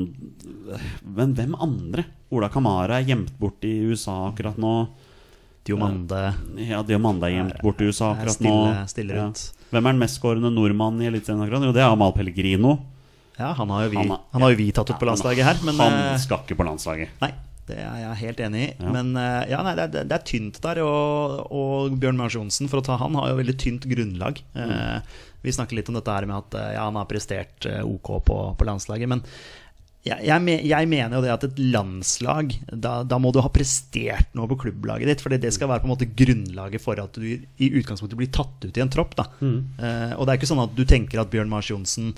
Men hvem andre? Ola Kamara er gjemt bort i USA akkurat nå. Diomande Ja, Diomande er gjemt bort i USA akkurat nå. stille Ja. rundt. Hvem er den mestskårende nordmannen i Eliteserien akkurat? Jo, det er Amal Pellegrino. Ja, han har jo vi, Han han er- har jo vi tatt ut på landslaget her, men Han eh, skal ikke på landslaget. Nei, det er jeg helt enig i. Ja. Men eh, ja, nei, det, er, det er tynt der. Og, og Bjørn Mars Johnsen, for å ta han, har jo veldig tynt grunnlag. Eh, vi snakker litt om dette her med at ja, han har prestert ok på, på landslaget. Men jeg, jeg, jeg mener jo det at et landslag da, da må du ha prestert noe på klubblaget ditt. For det skal være på en måte grunnlaget for at du i utgangspunktet blir tatt ut i en tropp. Da. Eh, og det er ikke sånn at du tenker at Bjørn Mars Johnsen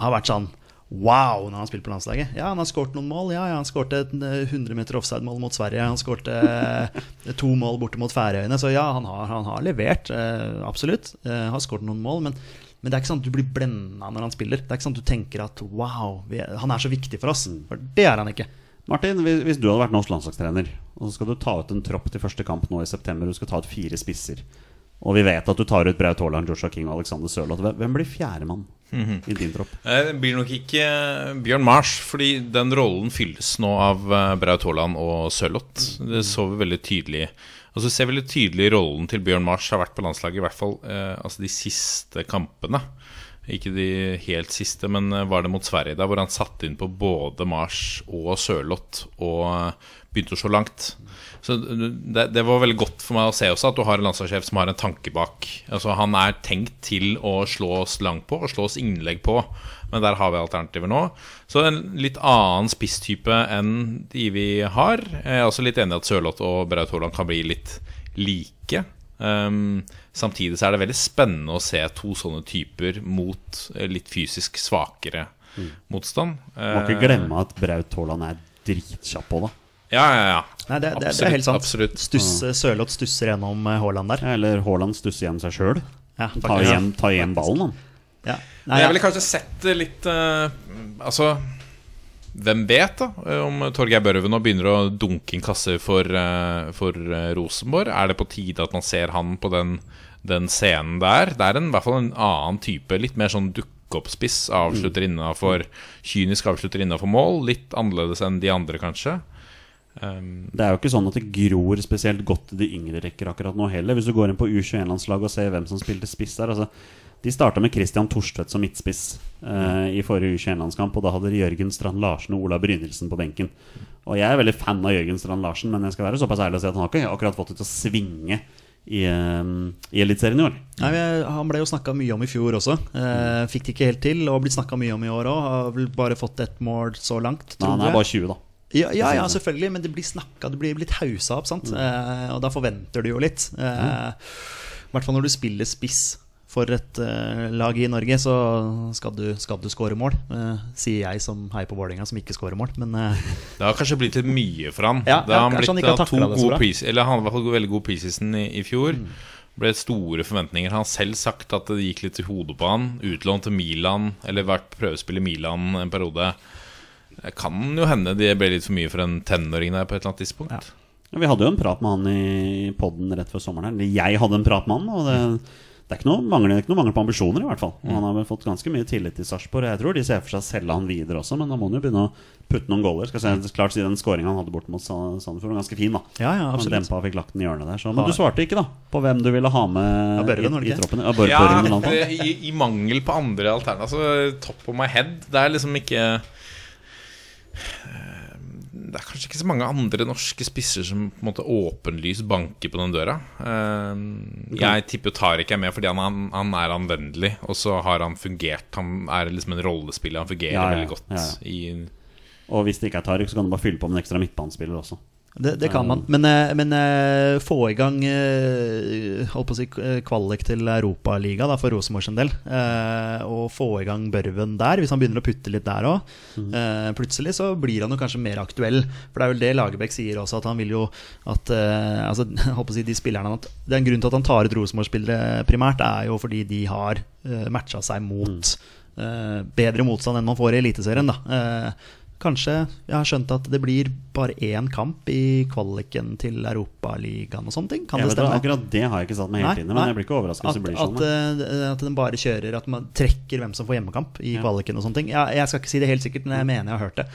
har vært sånn Wow, når han har spilt på landslaget. Ja, han har skåret noen mål. Ja, ja, Han skårte et eh, 100 meter offside-mål mot Sverige. Han skårte eh, to mål borte mot Færøyene. Så ja, han har, han har levert. eh, absolutt. Eh, har skåret noen mål. Men, men det er ikke sånn at du blir blenda når han spiller. Det er ikke sånn at du tenker at wow, er- han er så viktig for oss. For det er han ikke. Martin, hvis du hadde vært norsk landslagstrener, og så skal du ta ut en tropp til første kamp nå i september, du skal ta ut fire spisser, og vi vet at du tar ut Braut Haaland, Joshua King og Alexander Sørloth, hvem blir fjerdemann i din tropp? Eh, Det blir nok ikke eh, Bjørn Mars, fordi den rollen fylles nå av eh, Braut Haaland og Sørloth. Det så vi veldig tydelig. Og så ser vi veldig tydelig rollen til Bjørn Mars har vært på landslaget, i hvert fall eh, altså de siste kampene. Ikke de helt siste, men var det mot Sverige, der hvor han satte inn på både Mars og Sørloth og begynte å slå langt. Så det, det var veldig godt for meg å se også at du har en landslagssjef som har en tanke bak. Altså Han er tenkt til å slå oss langt på og slå oss innlegg på, men der har vi alternativer nå. Så en litt annen spisstype enn de vi har. Jeg er også litt enig i at Sørloth og Braut Haaland kan bli litt like. Um, samtidig så er det veldig spennende å se to sånne typer mot eh, litt fysisk svakere motstand. Må ikke Eh, glemme at Braut Haaland er dritkjapp på det. Ja, ja, ja. Nei, det, det, det er helt sant. absolutt. Stusse, Sørloth stusser gjennom eh, Haaland der. Eller Haaland stusser igjen seg sjøl. Ja, Ta igjen, ta igjen ballen, han. Ja. Nei, jeg ville kanskje sett det litt uh, Altså, hvem vet, da? eh, Om Torgeir Børven nå begynner å dunke inn kasser for, for Rosenborg. Er det på tide at man ser han på den, den scenen der? Det er en, i hvert fall en annen type. Litt mer sånn dukke-opp-spiss. Avslutter innafor Kynisk avslutter innafor mål. Litt annerledes enn de andre, kanskje. Um, Det er jo ikke sånn at det gror spesielt godt i de yngre rekker akkurat nå heller. Hvis du går inn på U21-landslaget og ser hvem som spilte spiss der altså, De starta med Christian Torstvedt som midtspiss eh, i forrige U21-landskamp, og da hadde de Jørgen Strand Larsen og Ola Brynildsen på benken. Og jeg er veldig fan av Jørgen Strand Larsen, men jeg skal være såpass ærlig å si at han har ikke akkurat fått det til å svinge i, um, i Eliteserien i år. Nei, Han ble jo snakka mye om i fjor også. Eh, fikk det ikke helt til, og blitt snakka mye om i år òg. Har vel bare fått ett mål så langt, tror han er bare 20, da. Ja, ja, ja, selvfølgelig, men det blir snakka, det blir litt hausa opp, sant. Eh, og da forventer du jo litt. Eh, I hvert fall når du spiller spiss for et eh, lag i Norge, så skal du, skal du skåre mål. Eh, sier jeg som heier på Vålerenga, som ikke skårer mål. Men eh, Det har kanskje blitt litt mye for han. Ja, det har han blitt han ikke har to det gode pris, Eller han var i veldig god preseason i, i fjor. ble store forventninger. Han har selv sagt at det gikk litt i hodet på han. Utlånt til Milan, eller vært prøvespill i Milan en periode. Det kan jo hende de ble litt for mye for en tenåring der på et eller annet tidspunkt. Ja. Vi hadde jo en prat med han i podden rett før sommeren. Eller jeg hadde en prat med han. Og det, det er ikke noe mangel, det er ikke noe mangel på ambisjoner, i hvert fall. Og han har vel fått ganske mye tillit til Sarpsborg. Jeg tror de ser for seg å selge han videre også, men da må han jo begynne å putte noen goaler. Skal jeg klart si Den skåringa han hadde bort mot Sandefjord, var ganske fin. da Ja, ja, Han dempa og fikk lagt den i hjørnet der. Så, men du svarte ikke, da, på hvem du ville ha med Ja, Børven, i, i troppen. Ja, Bør, Ja, i, I mangel på andre alternativer. Altså, top of my head. Det er liksom ikke Det er kanskje ikke så mange andre norske spisser som på en måte åpenlyst banker på den døra. Eh, Jeg tipper Tariq er med fordi han, han, han er anvendelig, og så har han fungert. Han er liksom en rollespiller. Han fungerer Ja, ja, veldig godt ja, Og hvis det ikke er Tariq, så kan du bare fylle på med en ekstra midtbanespiller også. Det, det kan man. Men, eh, men eh, få i gang eh, holdt på å si eh, kvalik til Europaliga da, for Rosenborg sin del. Eh, og få i gang Børven der, hvis han begynner å putte litt der òg. plutselig så blir han jo kanskje mer aktuell. For det er vel det Lagerbäck sier også, at han vil jo at eh, altså, holdt på å si, de spillerne at Det er en grunn til at han tar ut Rosenborg-spillere primært, er jo fordi de har matcha seg mot mm. bedre motstand enn man får i Eliteserien. da Eh, Kanskje jeg har skjønt at det blir bare én kamp i kvaliken til Europaligaen og sånne ting. Kan Jeg det stemme? akkurat det har jeg ikke satt meg helt inn i, men jeg blir ikke overrasket hvis det blir sånn. at, eh, at den bare kjører At man trekker hvem som får hjemmekamp i Ja. kvaliken og sånne ting. Jeg, jeg skal ikke si det helt sikkert, men jeg mener jeg har hørt det.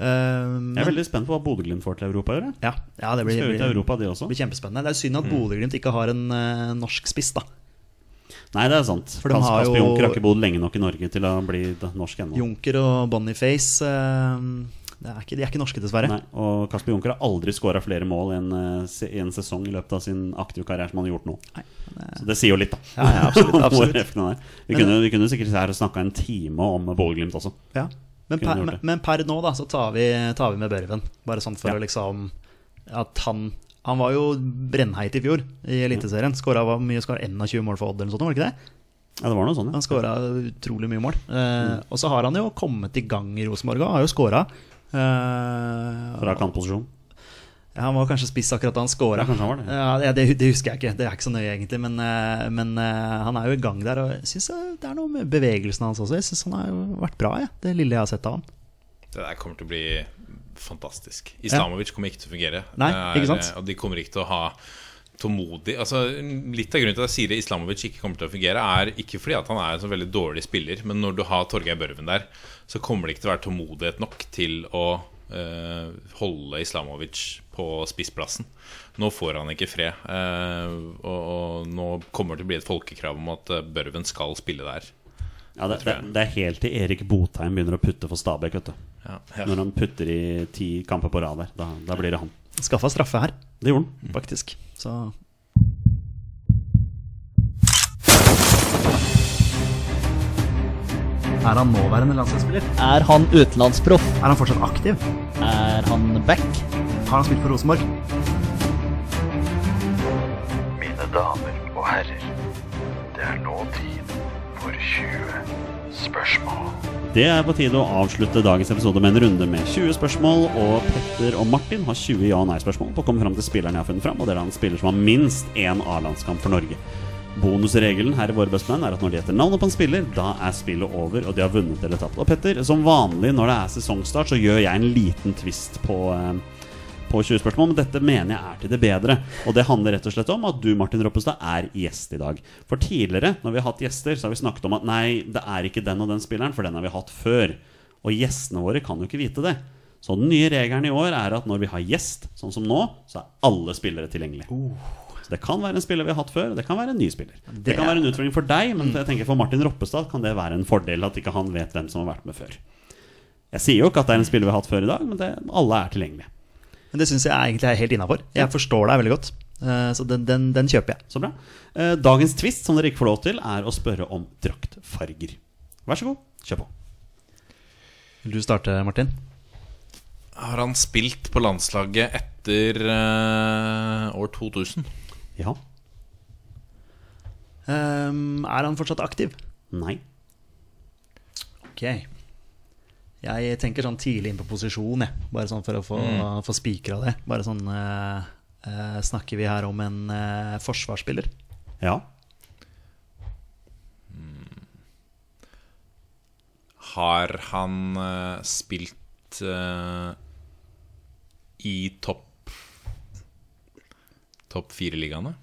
Eh, Jeg er veldig spent på hva Bodø-Glimt får til Europa i år. ja, ja, det blir, blir, de også. blir kjempespennende. Det er synd at Bodø-Glimt ikke har en uh, norsk spiss, da. Nei, det er sant. For de har jo- Junker har ikke bodd lenge nok i Norge til å bli norsk ennå. Junker og Boniface eh, det er ikke, De er ikke norske, dessverre. Nei, og Kasper Junker har aldri skåra flere mål i en, eh, i en sesong i løpet av sin aktive karriere som han har gjort nå. Nei, men, eh, Så det sier jo litt, da. Ja, ja, absolutt, absolutt. Vi, Men- kunne, vi kunne sikkert her snakka en time om Bodø-Glimt også. Ja. Men, per, men, per nå da så tar vi, tar vi med Børven. Bare sånn for å liksom At han Han var jo brennheit i fjor i Eliteserien. Skåra hvor mye skåra 21 mål for Odd eller noe sånt, var det ikke det? Ja, det var noe sånn, ja. Han skåra utrolig mye mål. Eh, Og så har han jo kommet i gang i Rosenborg og har jo skåra. Fra kantposisjon. Ja, han var kanskje spiss akkurat da han scora. Ja, det. Ja, det, det- det husker jeg ikke. Det er ikke så nøye, egentlig. Men, eh, men eh, han er jo i gang der. Og jeg syns det er noe med bevegelsen hans også. Jeg synes Han har jo vært bra, jeg. det lille jeg har sett av han. Det der kommer til å bli fantastisk. Islamovic kommer ikke til å fungere. Nei, ikke sant? Og de kommer ikke til å ha tålmodig altså, Litt av grunnen til at jeg sier at Islamovic ikke kommer til å fungere, er ikke fordi at han er en så veldig dårlig spiller, men når du har Torgeir Børven der, så kommer det ikke til å være tålmodighet nok til å uh, holde Islamovic på spissplassen. Nå får han ikke fred, uh, og, og nå kommer det til å bli et folkekrav om at eh, Børven skal spille der. Ja, det, det, det er helt til Erik Botheim begynner å putte for Stabæk. vet du Ja, ja. Når han putter i ti kamper på rad der. Da, da blir det han. Skaffa straffe her, Det gjorde han. faktisk. Så Er han nåværende landslagsspiller? Er han utenlandsproff? Er han fortsatt aktiv? Er han back? Har han spilt for Rosenborg? Mine damer og herrer, det er nå tid for 20 spørsmål. Det er på tide å avslutte dagens episode med en runde med 20 spørsmål. Og Petter og Martin har 20 ja- og nei-spørsmål på å komme fram til spilleren jeg har funnet fram. Og det er en spiller som har minst én A-landskamp for Norge. Bonusregelen her i Våre bestemenn er at når de heter navnet på en spiller, da er spillet over, og de har vunnet eller tapt. Og Petter, som vanlig når det er sesongstart, så gjør jeg en liten twist på, eh, på 20 spørsmål, men dette mener jeg er til det bedre. Og det handler rett og slett om at du, Martin Roppestad, er gjest i dag. For tidligere, når vi har hatt gjester, så har vi snakket om at nei, det er ikke den og den spilleren, for den har vi hatt før. Og gjestene våre kan jo ikke vite det. Så den nye regelen i år er at når vi har gjest, sånn som nå, så er alle spillere tilgjengelige. Så det kan være en spiller vi har hatt før, det kan være en ny spiller. Det, kan er- være en utfordring for deg, men jeg tenker for Martin Roppestad kan det være en fordel at ikke han vet hvem som har vært med før. Jeg sier jo ikke at det er en spiller vi har hatt før i dag, men det, alle er tilgjengelige. Men det syns jeg egentlig er helt innafor. Jeg forstår deg veldig godt. Eh, Så den, den, den kjøper jeg. Så bra. Eh, Dagens twist, som dere ikke får lov til, er å spørre om draktfarger. Vær så god, kjør på. Vil du starte, Martin? Har han spilt på landslaget etter uh, år 2000? Ja. Um, er han fortsatt aktiv? Nei. Ok. Jeg tenker sånn tidlig inn på posisjon, jeg. Bare sånn for å få, få spikra det. Bare sånn uh, uh, Snakker vi her om en uh, forsvarsspiller? Ja. Har han spilt i topp Topp fire-ligaene?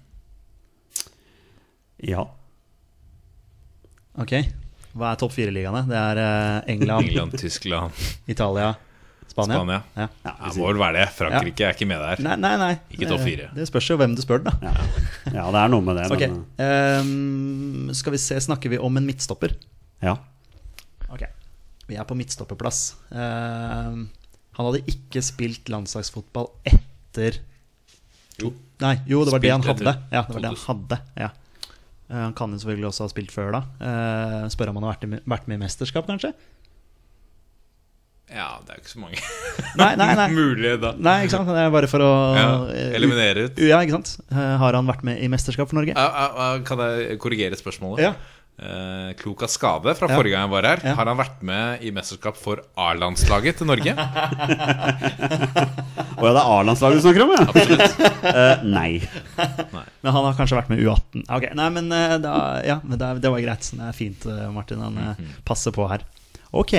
Ja. Ok. Hva er topp fire-ligaene? Det er eh, England, England, Tyskland, Italia, Spania. Spania. Ja. ja, Ja, må vel være det. Frankrike er ikke med der. Nei, nei, nei. Ikke topp fire. Det, spørs jo hvem du spør, da. ja. ja, det er noe med det. Ok. Men, eh, ehm, skal vi se, snakker vi om en midtstopper? ja. Ok. Vi er på midtstopperplass. Ehm, han hadde ikke spilt landslagsfotball etter Jo. Nei, jo, det var det han hadde. Ja, det var det han hadde ja. Eh, Han kan jo selvfølgelig også ha spilt før da. Uh, spør om han har vært, i, vært med i mesterskap, kanskje? Ja, det er jo ikke så mange Nei, nei, nei. mulige da. Nei, ikke sant? Det er bare for å Ja, eh, eliminere ut. Ja, ikke sant? Eh, har han vært med i mesterskap for Norge? Ja, ja, Kan jeg korrigere spørsmålet? Ja. Eh, klok av skade fra Ja. forrige gang jeg var her. Ja. Har han vært med i mesterskap for A-landslaget til Norge? Å ja, det er A-landslaget du snakker om, ja? Absolutt. Uh, nei. Men han har kanskje vært med U18. Ok, Nei, men, uh, da, ja, men det, det var greit. Det er fint, Martin. Han mm -hmm. passer på her. Ok.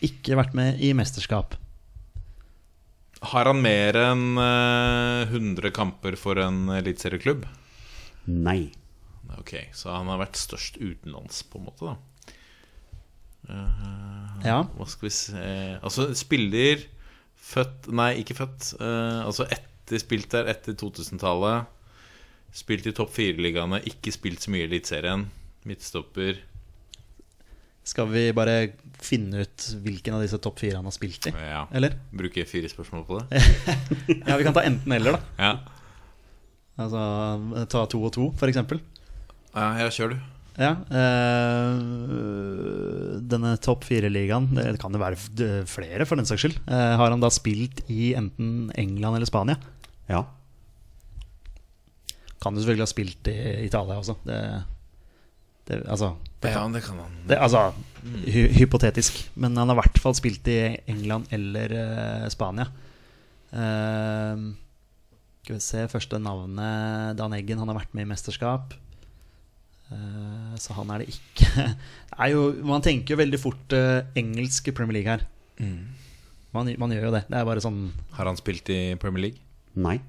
Ikke vært med i mesterskap. Har han mer enn eh, 100 kamper for en eliteserieklubb? Nei. Ok, så han har vært størst utenlands, på en måte, da. Uh, Ja. Hva skal vi se Altså, spiller født Nei, ikke født. Uh, altså etter spilt der etter 2000-tallet. Spilt i topp fire-ligaene, ikke spilt så mye i Eliteserien. Midtstopper. Skal vi bare finne ut hvilken av disse topp fire han har spilt i? Ja. Eller? Bruker fire spørsmål på det? Ja, vi kan ta enten eller, da. Ja, Altså ta to og to, for eksempel. Ja, jeg kjør du. Ja. øh, denne topp fire-ligaen, det kan jo være flere for den saks skyld. Eh, har han da spilt i enten England eller Spania? Ja. Kan jo selvfølgelig ha spilt i Italia også. Det, det, altså, det, Ja, det kan han. det, altså hy Hypotetisk. Men han har i hvert fall spilt i England eller eh, Spania. Uh, skal vi se Første navnet Dan Eggen. Han har vært med i mesterskap. Eh, så han er det ikke. Det er jo, man tenker jo veldig fort engelsk engelsk Premier League her. Man, man gjør jo det. Det er bare sånn Har han spilt i Premier League? Nei.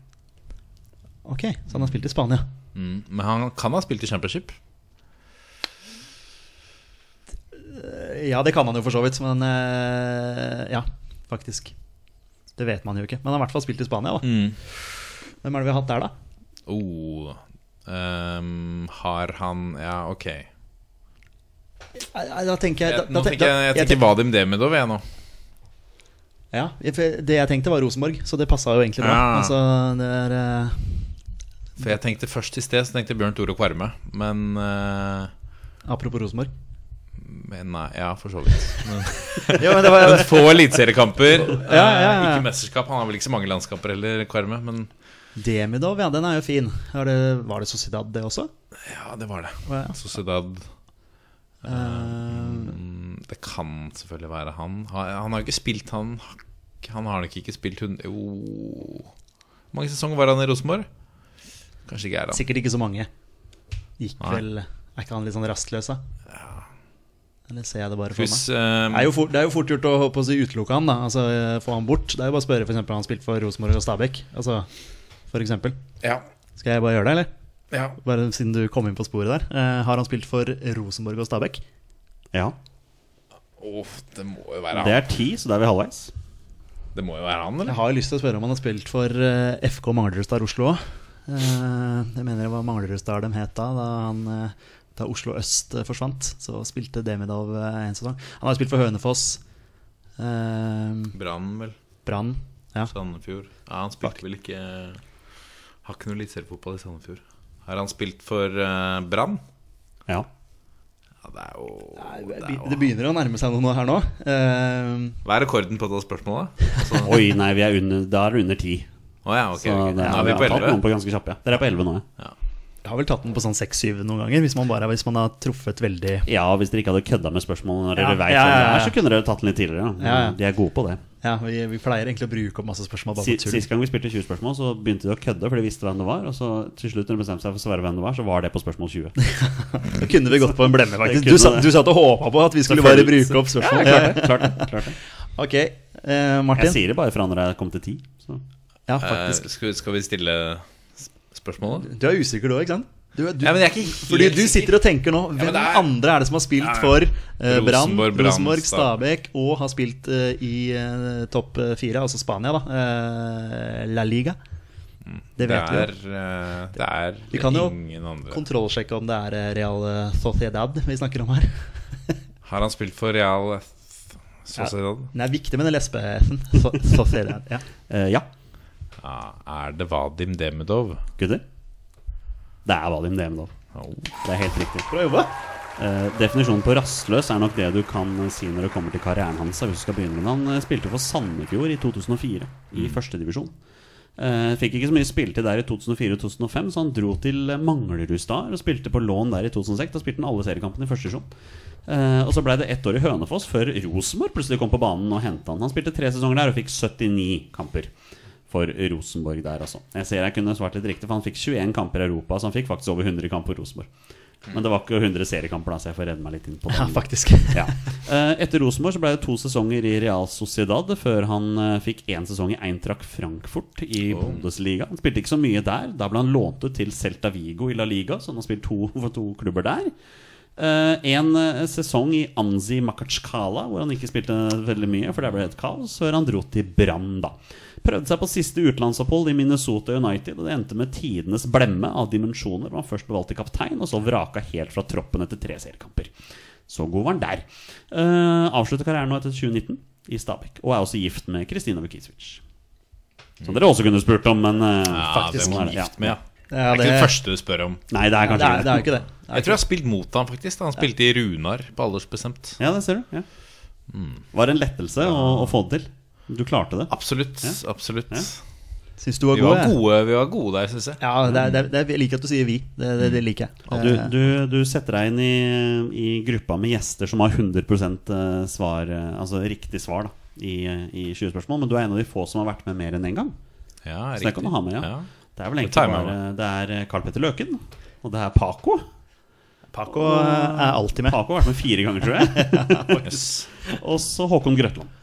Ok, så han har spilt i Spania. Mm. Men han kan ha spilt i Championship. Ja, det kan han jo for så vidt, men eh, ja, faktisk. Det vet man jo ikke. Men han har i hvert fall spilt i Spania. da Hvem er det vi har hatt der, da? Oh, ehm, har han Ja, ok. Da tenker jeg, da, Jeg, da, tenker jeg, jeg tenker Vadim Demidov, jeg nå. Ja, Det jeg tenkte, var Rosenborg, så det passa jo egentlig bra. Ja. Altså, det er uh, For jeg tenkte først i sted Så tenkte jeg Bjørn Tore Kvarme. Men, uh, Apropos Rosenborg. men nei, ja, for så vidt. Men, Jo, men det var, men få eliteseriekamper. Ja, ja, ja. eh, Ikke mesterskap. Han har vel ikke så mange landskamper heller, Kvarme. Men Demidov, ja, den er jo fin. Det, var det Sociedad, det også? ja, det var det. Oh, ja. Sociedad. Mm, Det kan selvfølgelig være han. Han har jo ikke spilt Han, han har nok ikke spilt hund... Jo Hvor mange sesonger var han i Rosenborg? Kanskje ikke er han. sikkert ikke så mange. Gikk Nei. vel Er ikke han litt sånn rastløs, da? Eller ser jeg det bare for Hvis, meg? eh, Det er, jo fort, det er jo fort gjort å å si utelukke han, da. Altså få han bort. Det er jo bare å spørre eksempel, han har spilt for Rosenborg og Stabæk. Altså, eksempel. ja. Skal jeg bare gjøre det, eller? ja. Bare siden du kom inn på sporet der. Eh, har han spilt for Rosenborg og Stabæk? Ja. Åh, det må jo være han. Det er ti, så da er vi halvveis. Det må jo være han, eller? Jeg har jo lyst til å spørre om han har spilt for eh, FK Manglerudstad Oslo òg. jeg mener det var Manglerudstad de het da, da, han, eh, da Oslo øst eh, forsvant. Så spilte Demidov eh, en sesong. Han har spilt for Hønefoss, eh, Brann, vel. Brann. Ja. Sandefjord. Ja, han spilte vel ikke Har ikke noe eliteseriefotball i Sandefjord. Har han spilt for uh, Brann? Ja. Ja, det er jo Nei, det er Det begynner å nærme seg noe her nå. Uh, Hva er rekorden på det spørsmålet? Altså, Oi, nei, vi er under, da er det under ti. Oh, ja, ok. Så ok. det er, er vi vi på har tatt noen 11. på ganske kjappe. Ja. Dere er på elleve nå, ja. Ja. har vel tatt den på sånn 6-7 noen ganger, hvis man, bare, hvis man har truffet veldig Ja, hvis dere ikke hadde kødda med spørsmålene når Ja, dere vet ja, ja, det ja. er, så kunne dere tatt den litt tidligere. Ja, ja. De er gode på det. Ja, vi, vi pleier egentlig å bruke opp masse spørsmål bare Si- på tull. Sist gang vi spilte 20 spørsmål, så begynte de å kødde, for de visste hvem det var. Og så til slutt, når de bestemte seg for å svare hvem det var, så var det på spørsmål 20. Da kunne vi gått på en blemme, faktisk. Du, sa, du satt og håpa på at vi skulle bare bruke opp spørsmål. Ja, klart det. Klart det, klart det. Ok, eh, Jeg sier det bare fra når jeg kom til ti. Så. Ja, Eh, faktisk. skal, vi- skal vi stille spørsmålet? Du er usikker du òg, ikke sant? Du, du, Ja, men jeg er ikke fordi du sitter og tenker nå Hvem ja, er- andre er det som har spilt Ja, ja. for uh, Brann, Rosenborg, Stabæk og har spilt uh, i uh, topp fire, altså Spania, da. La Liga. Det Det vet vi jo. er, ingen det er Vi kan jo. Kontrollsjekke om det er Real Sociedad vi snakker om her. Har han spilt for Real Sociedad? Den er viktig med den lesbe-f-en. Sociedad. Ja. Eh, ja, Ja, er det Vadim Demidov? gutter. Det er Vadim Demidov. Oh. Det er helt riktig. Bra jobba. Eh, definisjonen på rastløs er nok det du kan si når det kommer til karrieren hans. Hvis du skal begynne med. Han eh, spilte for Sandefjord i 2004, i førstedivisjon. Uh, fikk ikke så mye spilletid der i 2004-2005, så han dro til eh, Manglerud Star og spilte på lån der i 2006. Da spilte han alle seriekampene i første divisjon. Uh, og så ble det ett år i Hønefoss før Rosenborg plutselig kom på banen og henta han. Han spilte tre sesonger der og fikk 79 kamper for Rosenborg der, altså. Jeg ser jeg kunne svart litt riktig, for han fikk 21 kamper i Europa, så han fikk faktisk over 100 kamper for Rosenborg. Men det var ikke 100 seriekamper, da, så jeg får redde meg litt inn på det. Ja, faktisk. Ja. Eh, Etter Rosenborg så ble det to sesonger i Real Sociedad før han eh, fikk én sesong i Eintracht Frankfurt i Bundesliga. Han spilte ikke så mye der. Da ble han lånt ut til Celta Vigo i La Liga, så han har spilt to, for to klubber der. Eh, en sesong i Anzi Makachkala, hvor han ikke spilte veldig mye, for det ble et kaos, før han dro til Brann, da. Prøvde seg på siste utenlandsopphold i Minnesota United, og det endte med tidenes blemme av dimensjoner. Man Han først valgte valgt kaptein, og så vraka helt fra troppen etter tre seriekamper. Så god var han der. Uh, avslutter karrieren nå etter 2019 i Stabæk, og er også gift med Kristina Vukicevic. Som dere også kunne spurt om, men uh, Ja, faktisk er gift med, ja. Ja, Det er ikke det- første du spør om. Nei, det er Det er, det er ikke det. det er Jeg tror jeg har spilt mot han faktisk. da Han spilte i Runar på aldersbestemt. Ja, det ser du. Ja. Mm. Var en lettelse å, å få det til. Du klarte det. Absolutt. Ja. absolutt Ja. Syns du var Vi god, var gode, vi var gode der, syns jeg. Ja, det er, det er, det jeg liker at du sier 'vi'. Det, det, det liker jeg. Ja, du, Eh, du, du setter deg inn i, i gruppa med gjester som har 100 eh, svar, eh, altså riktig svar da, i, eh, i 20 spørsmål, men du er en av de få som har vært med mer enn én en gang. Ja, Så det kan du ha med, ja. ja. Det er vel egentlig bare Det er eh, Carl Petter Løken, og det er Paco. Paco eh, er alltid med. Paco har vært med fire ganger, tror jeg. Yes. Og så Håkon Grøtland.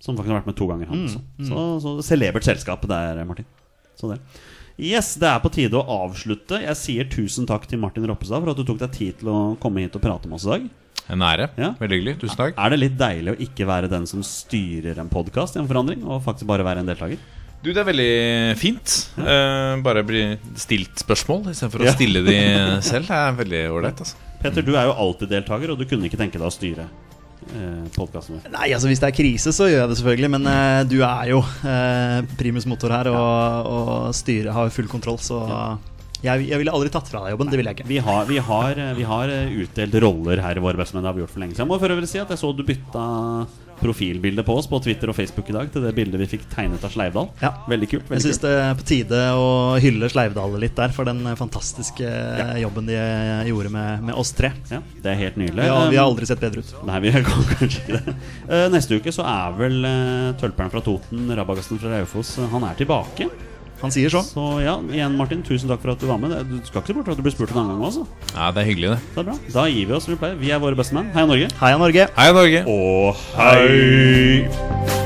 Som faktisk har vært med to ganger. Han også. Så, så celebert selskap der, Martin. Så det. Yes, det er på tide å avslutte. Jeg sier tusen takk til Martin Roppestad for at du tok deg tid til å komme hit og prate med oss i dag. En ære. Ja. Veldig hyggelig. Tusen takk. Er det litt deilig å ikke være den som styrer en podkast i en forandring, og faktisk bare være en deltaker? Du, det er veldig fint. Eh, bare bli stilt spørsmål istedenfor å Ja. stille de selv. Det er veldig ålreit. Altså. Peter, du er jo alltid deltaker, og du kunne ikke tenke deg å styre podkasten vår. Nei, altså Hvis det er krise, så gjør jeg det selvfølgelig. Men eh, du er jo eh, primus motor her, og, og styret har full kontroll. Så jeg, jeg ville aldri tatt fra deg jobben. Det ville jeg ikke. Vi har, vi, har, vi har eh, utdelt roller her i Våre bestemenn. Det har vi gjort for lenge siden. Jeg må for øvrig si at jeg så du bytta profilbilde på oss på Twitter og Facebook i dag til det bildet vi fikk tegnet av Sleivdal. Ja. Veldig kult. Jeg Veldig syns det er på tide å hylle Sleivdal litt der for den fantastiske jobben de gjorde med, med oss tre. Ja, det er helt nydelig. Ja, vi har aldri sett bedre ut. Nei, vi kan kanskje ikke det. Eh, neste uke så er vel tølperen fra Toten, Rabagassen fra Raufoss, eh, han er tilbake. Han sier så. Så ja, igjen Martin, tusen takk for at du var med. Du skal ikke se bort fra at du blir spurt en annen gang også. Ja, det er hyggelig, det. Det er bra. Da gir vi oss som vi pleier. Vi er våre beste menn. Heia Norge. Heia Norge! Hei, Norge. Og hei!